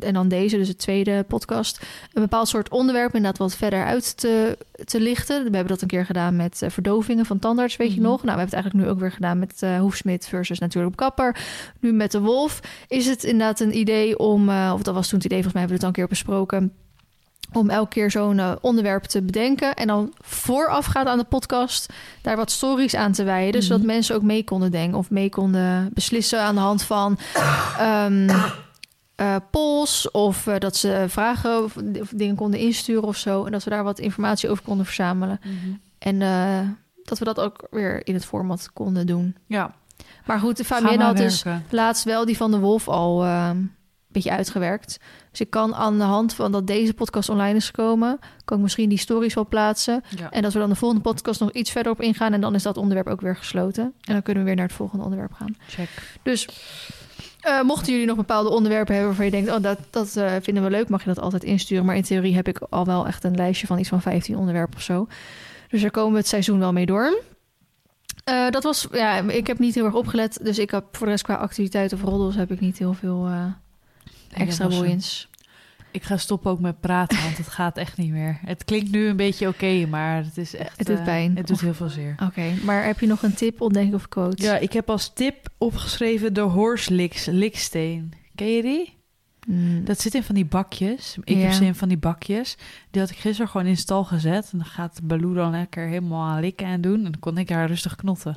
en dan deze, dus de tweede podcast, een bepaald soort onderwerp inderdaad wat verder uit te, te lichten. We hebben dat een keer gedaan met eh, verdovingen van tandarts, weet je Mhm. nog? Nou, we hebben het eigenlijk nu ook weer gedaan met eh Hoefsmid versus natuurlijk kapper. Nu met de wolf. Is het inderdaad een idee om, eh, of dat was toen het idee, volgens mij hebben we het al een keer besproken, om elke keer zo'n eh, onderwerp te bedenken en dan voorafgaand aan de podcast daar wat stories aan te wijden, Mhm. zodat mensen ook mee konden denken of mee konden beslissen aan de hand van ehm eh, polls of eh, dat ze vragen of, of dingen konden insturen of zo en dat we daar wat informatie over konden verzamelen Mhm. en dat we dat ook weer in het format konden doen. Ja, Maar goed, Fabienne had dus laatst wel die van de Wolf al eh, een beetje uitgewerkt. Dus ik kan aan de hand van dat deze podcast online is gekomen, kan ik misschien die stories wel plaatsen. Ja. En dat we dan de volgende podcast nog iets verder op ingaan. En dan is dat onderwerp ook weer gesloten. En dan kunnen we weer naar het volgende onderwerp gaan. Check. Dus eh, mochten jullie nog bepaalde onderwerpen hebben waarvan je denkt, oh, dat, dat eh, vinden we leuk, mag je dat altijd insturen. Maar in theorie heb ik al wel echt een lijstje van iets van 15 onderwerpen of zo. Dus daar komen we het seizoen wel mee door. Eh, dat was, ja, ik heb niet heel erg opgelet. Dus ik heb voor de rest qua activiteiten of roddels heb ik niet heel veel extra boeiends. Ik ga stoppen ook met praten, want het gaat echt niet meer. Het klinkt nu een beetje oké, maar het is echt... Het doet eh, pijn. het doet Of- heel veel zeer. Oké, maar heb je nog een tip, ontdenken of quote? Ja, ik heb als tip opgeschreven de horse liksteen. Ken je die? Hmm, Dat zit in van die bakjes. Ik Ja. heb ze in van die bakjes. Die had ik gisteren gewoon in stal gezet. En dan gaat Baloo dan lekker helemaal aan likken en doen. En dan kon ik haar rustig knotten.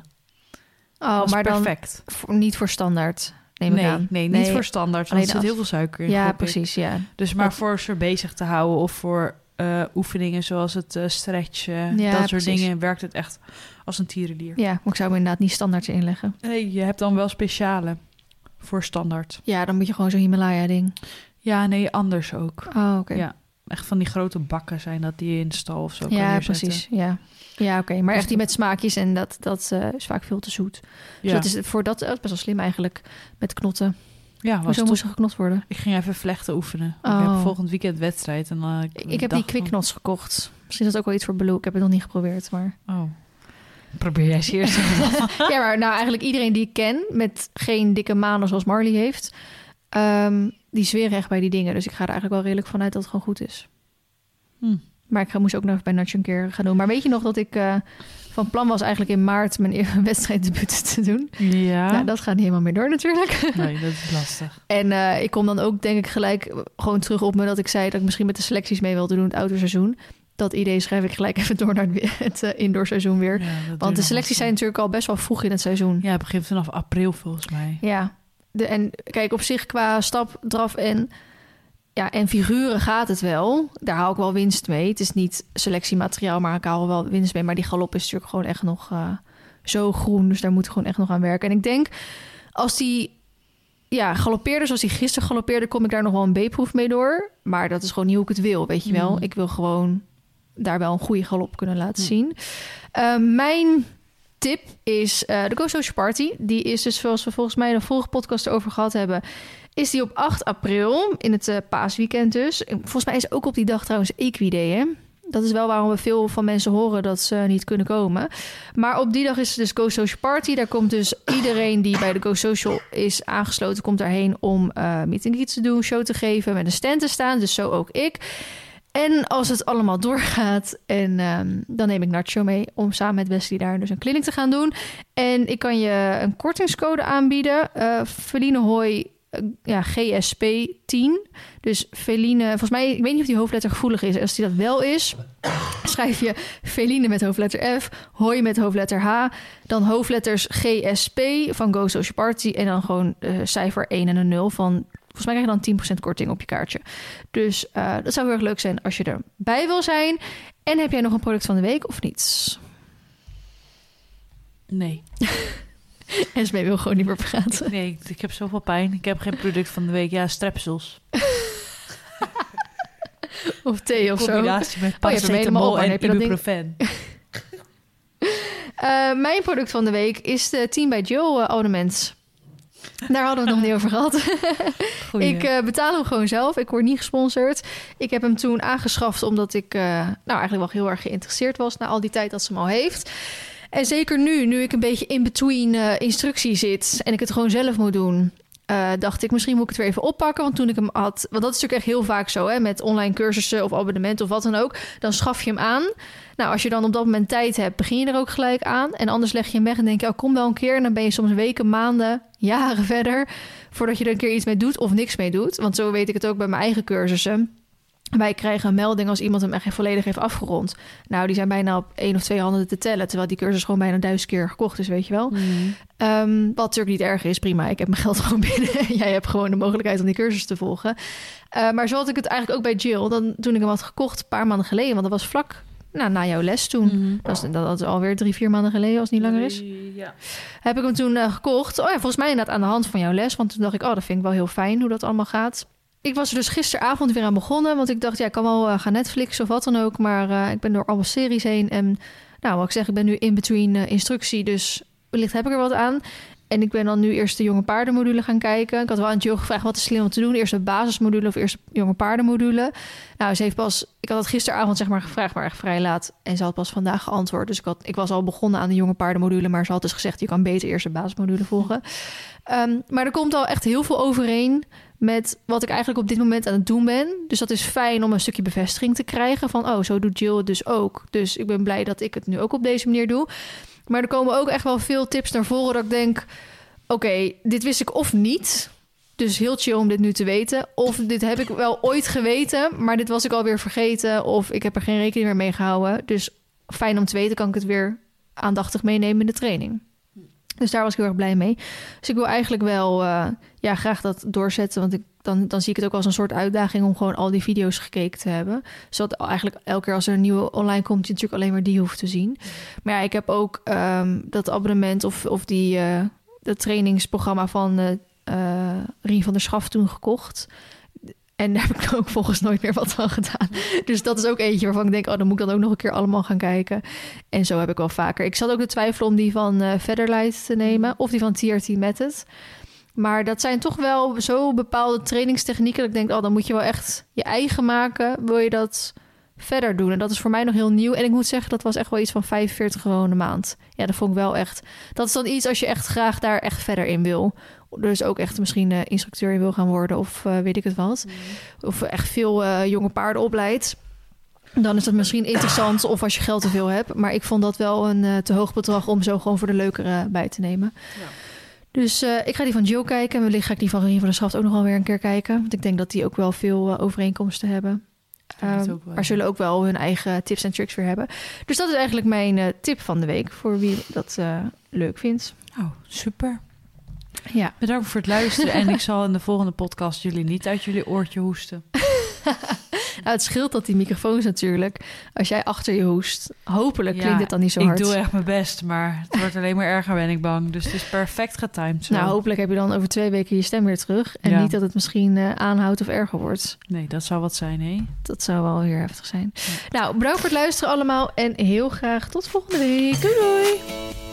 oh, was maar dan perfect. voor- niet voor standaard, neem ik nee, aan. nee, niet voor standaard. Want er zit heel veel suiker in. Ja, ik. precies, ja. Dus maar Dat- voor ze bezig te houden of voor eh, oefeningen zoals het eh, stretchen, Ja, dat soort precies. dingen, werkt het echt als een tierendier. Ja, maar ik zou hem inderdaad niet standaard inleggen. Nee, je hebt dan wel speciale voor standaard. Ja, dan moet je gewoon zo'n Himalaya-ding. Ja, nee, anders ook. Oh, oké. Ja, echt van die grote bakken zijn dat die je in stal of zo kan Ja, precies. Ja, ja oké. Maar Dus echt die met smaakjes en dat, dat eh, is vaak veel te zoet. Dus Ja, dat is voor dat eh, best wel slim eigenlijk met knotten. ja was Hoezo moest er geknot worden? Ik ging even vlechten oefenen. Ik Oh. heb volgend weekend wedstrijd. En, eh, Ik, ik heb die quicknots gekocht. Misschien is dat ook wel iets voor Blue. Ik heb het nog niet geprobeerd, maar... Oh. Probeer jij eens eerst. ja, maar nou eigenlijk iedereen die ik ken met geen dikke manen zoals Marley heeft, ehm, die zweren echt bij die dingen. Dus ik ga er eigenlijk wel redelijk vanuit dat het gewoon goed is. Hm. Maar ik moest ook nog bij Natje een keer gaan doen. Maar weet je nog dat ik eh, van plan was eigenlijk in maart mijn eerste wedstrijddebuut te doen? ja. Nou, dat gaat niet helemaal meer door natuurlijk. Nee, dat is lastig. En eh, ik kom dan ook denk ik gelijk gewoon terug op me dat ik zei dat ik misschien met de selecties mee wilde doen het autoseizoen. Dat idee schrijf ik gelijk even door naar het, het eh, indoorseizoen weer. Ja, Want de selecties zijn natuurlijk al best wel vroeg in het seizoen. Ja, het begint vanaf april volgens mij. Ja, de, en kijk, op zich qua stap, draf en, ja, en figuren gaat het wel. Daar haal ik wel winst mee. Het is niet selectiemateriaal, maar ik haal wel winst mee. Maar die galop is natuurlijk gewoon echt nog eh, zo groen. Dus daar moet ik gewoon echt nog aan werken. En ik denk, als die ja, galoppeerde zoals die gisteren galoppeerde... kom ik daar nog wel een B-proef mee door. Maar dat is gewoon niet hoe ik het wil, weet je wel. Mm. Ik wil gewoon daar wel een goede galop kunnen laten Mm. zien. Eh, mijn tip is eh, de Go Social Party. Die is dus, zoals we volgens mij de vorige podcast over gehad hebben... is die op 8 april, in het eh, paasweekend dus. Volgens mij is ook op die dag trouwens Equiday? Dat is wel waarom we veel van mensen horen dat ze niet kunnen komen. Maar op die dag is dus Go Social Party. Daar komt dus iedereen die bij de Go Social is aangesloten... komt daarheen om eh meet and te doen, show te geven... met een stand te staan, dus zo ook ik... En als het allemaal doorgaat, en ehm, dan neem ik Nacho mee om samen met Wesley daar dus een clinic te gaan doen. En ik kan je een kortingscode aanbieden. eh Feline Hoy, eh, ja, GSP 10. Dus Feline, volgens mij, ik weet niet of die hoofdletter gevoelig is. Als die dat wel is, schrijf je Feline met hoofdletter F, Hoy met hoofdletter H, dan hoofdletters GSP van Go Social Party en dan gewoon eh, cijfer 1 en een 0 van Volgens mij krijg je dan 10% korting op je kaartje. Dus eh, dat zou heel erg leuk zijn als je erbij wil zijn. En heb jij nog een product van de week of niet? Nee. Esmee wil gewoon niet meer praten. Nee, ik heb zoveel pijn. Ik heb geen product van de week. Ja, strepsils. Of thee of zo. Combinatie met Oh, paracetamol en heb je dat ding- ibuprofen. Eh, mijn product van de week is de Team bij Jill eh, abonnement. Daar hadden we het nog niet over gehad. Ik eh, betaal hem gewoon zelf. Ik word niet gesponsord. Ik heb hem toen aangeschaft omdat ik eh, nou eigenlijk wel heel erg geïnteresseerd was na al die tijd dat ze hem al heeft. En zeker nu, nu ik een beetje in between eh, instructie zit en ik het gewoon zelf moet doen. Eh, dacht ik, misschien moet ik het weer even oppakken. Want toen ik hem had... Want dat is natuurlijk echt heel vaak zo, hè. Met online cursussen of abonnementen of wat dan ook. Dan schaf je hem aan. Nou, als je dan op dat moment tijd hebt, begin je er ook gelijk aan. En anders leg je hem weg en denk je, oh, kom wel een keer. En dan ben je soms weken, maanden, jaren verder... voordat je er een keer iets mee doet of niks mee doet. Want zo weet ik het ook bij mijn eigen cursussen. Wij krijgen een melding als iemand hem echt volledig heeft afgerond. Nou, die zijn bijna op één of twee handen te tellen... terwijl die cursus gewoon bijna duizend keer gekocht is, weet je wel. Mm. Ehm, wat natuurlijk niet erg is, prima. Ik heb mijn geld gewoon binnen. Jij hebt gewoon de mogelijkheid om die cursus te volgen. Eh, maar zo had ik het eigenlijk ook bij Jill. Dan, toen ik hem had gekocht, een paar maanden geleden. Want dat was vlak nou, na jouw les toen. Mhm. Dat, is, dat is alweer drie, vier maanden geleden, als het niet langer is. Ja. Heb ik hem toen eh, gekocht. Oh ja, volgens mij inderdaad aan de hand van jouw les. Want toen dacht ik, oh, dat vind ik wel heel fijn hoe dat allemaal gaat. Ik was er dus gisteravond weer aan begonnen. Want ik dacht, ja, ik kan wel eh, gaan Netflix of wat dan ook. Maar eh, ik ben door alle series heen. En nou, wat ik zeg, ik ben nu in between eh, instructie. Dus wellicht heb ik er wat aan. En ik ben dan nu eerst de jonge paardenmodule gaan kijken. Ik had wel aan Jill gevraagd wat is slim om te doen. Eerst de basismodule of eerst de jonge paardenmodule. Nou, ze heeft pas... Ik had het gisteravond zeg maar gevraagd, maar echt vrij laat. En ze had pas vandaag geantwoord. Dus ik, had, ik was al begonnen aan de jonge paardenmodule. Maar ze had dus gezegd, je kan beter eerst de basismodule volgen. Ehm, maar er komt al echt heel veel overeen met wat ik eigenlijk op dit moment aan het doen ben. Dus dat is fijn om een stukje bevestiging te krijgen van... oh, zo doet Jill het dus ook. Dus ik ben blij dat ik het nu ook op deze manier doe. Maar er komen ook echt wel veel tips naar voren dat ik denk... oké, dit wist ik of niet... Dus heel chill om dit nu te weten. Of dit heb ik wel ooit geweten, maar dit was ik alweer vergeten. Of ik heb er geen rekening meer mee gehouden. Dus fijn om te weten, kan ik het weer aandachtig meenemen in de training. Dus daar was ik heel erg blij mee. Dus ik wil eigenlijk wel uh, ja, graag dat doorzetten. Want ik, dan, dan zie ik het ook als een soort uitdaging om gewoon al die video's gekeken te hebben. Zodat eigenlijk elke keer als er een nieuwe online komt, je natuurlijk alleen maar die hoeft te zien. Maar ja, ik heb ook um, dat abonnement of, of die, uh, dat trainingsprogramma van uh, Rien van der Schaf toen gekocht. En daar heb ik ook volgens nooit meer wat van gedaan. Dus dat is ook eentje waarvan ik denk, oh, dan moet ik dan ook nog een keer allemaal gaan kijken. En zo heb ik wel vaker. Ik zat ook de twijfel om die van uh, Featherlight te nemen of die van TRT Method. Maar dat zijn toch wel zo bepaalde trainingstechnieken dat ik denk, oh, dan moet je wel echt je eigen maken. Wil je dat verder doen? En dat is voor mij nog heel nieuw. En ik moet zeggen, dat was echt wel iets van 45 euro een maand. Ja, dat vond ik wel echt. Dat is dan iets als je echt graag daar echt verder in wil dus ook echt misschien uh, instructeur in wil gaan worden of uh, weet ik het wat. Mm. Of echt veel uh, jonge paarden opleidt. Dan is dat misschien interessant of als je geld te veel hebt. Maar ik vond dat wel een te hoog bedrag om zo gewoon voor de leukere bij te nemen. Ja. Dus ik ga die van Jill kijken. En wellicht ga ik die van Rien van der Schaft ook nog wel weer een keer kijken. Want ik denk dat die ook wel veel overeenkomsten hebben. Um, maar zullen ook wel hun eigen tips en tricks weer hebben. Dus dat is eigenlijk mijn tip van de week. Voor wie dat leuk vindt. Oh, super. Ja. Bedankt voor het luisteren. en ik zal in de volgende podcast jullie niet uit jullie oortje hoesten. nou, het scheelt dat die microfoons natuurlijk. Als jij achter je hoest, hopelijk klinkt het dan niet zo hard. Ik doe echt mijn best, maar het wordt alleen maar erger, ben ik bang. Dus het is perfect getimed. Zo. Nou, hopelijk heb je dan over twee weken je stem weer terug. En niet dat het misschien uh, aanhoudt of erger wordt. Nee, dat zou wat zijn, hè? Dat zou wel heel heftig zijn. Nou, bedankt voor het luisteren allemaal. En heel graag tot volgende week. Doei doei!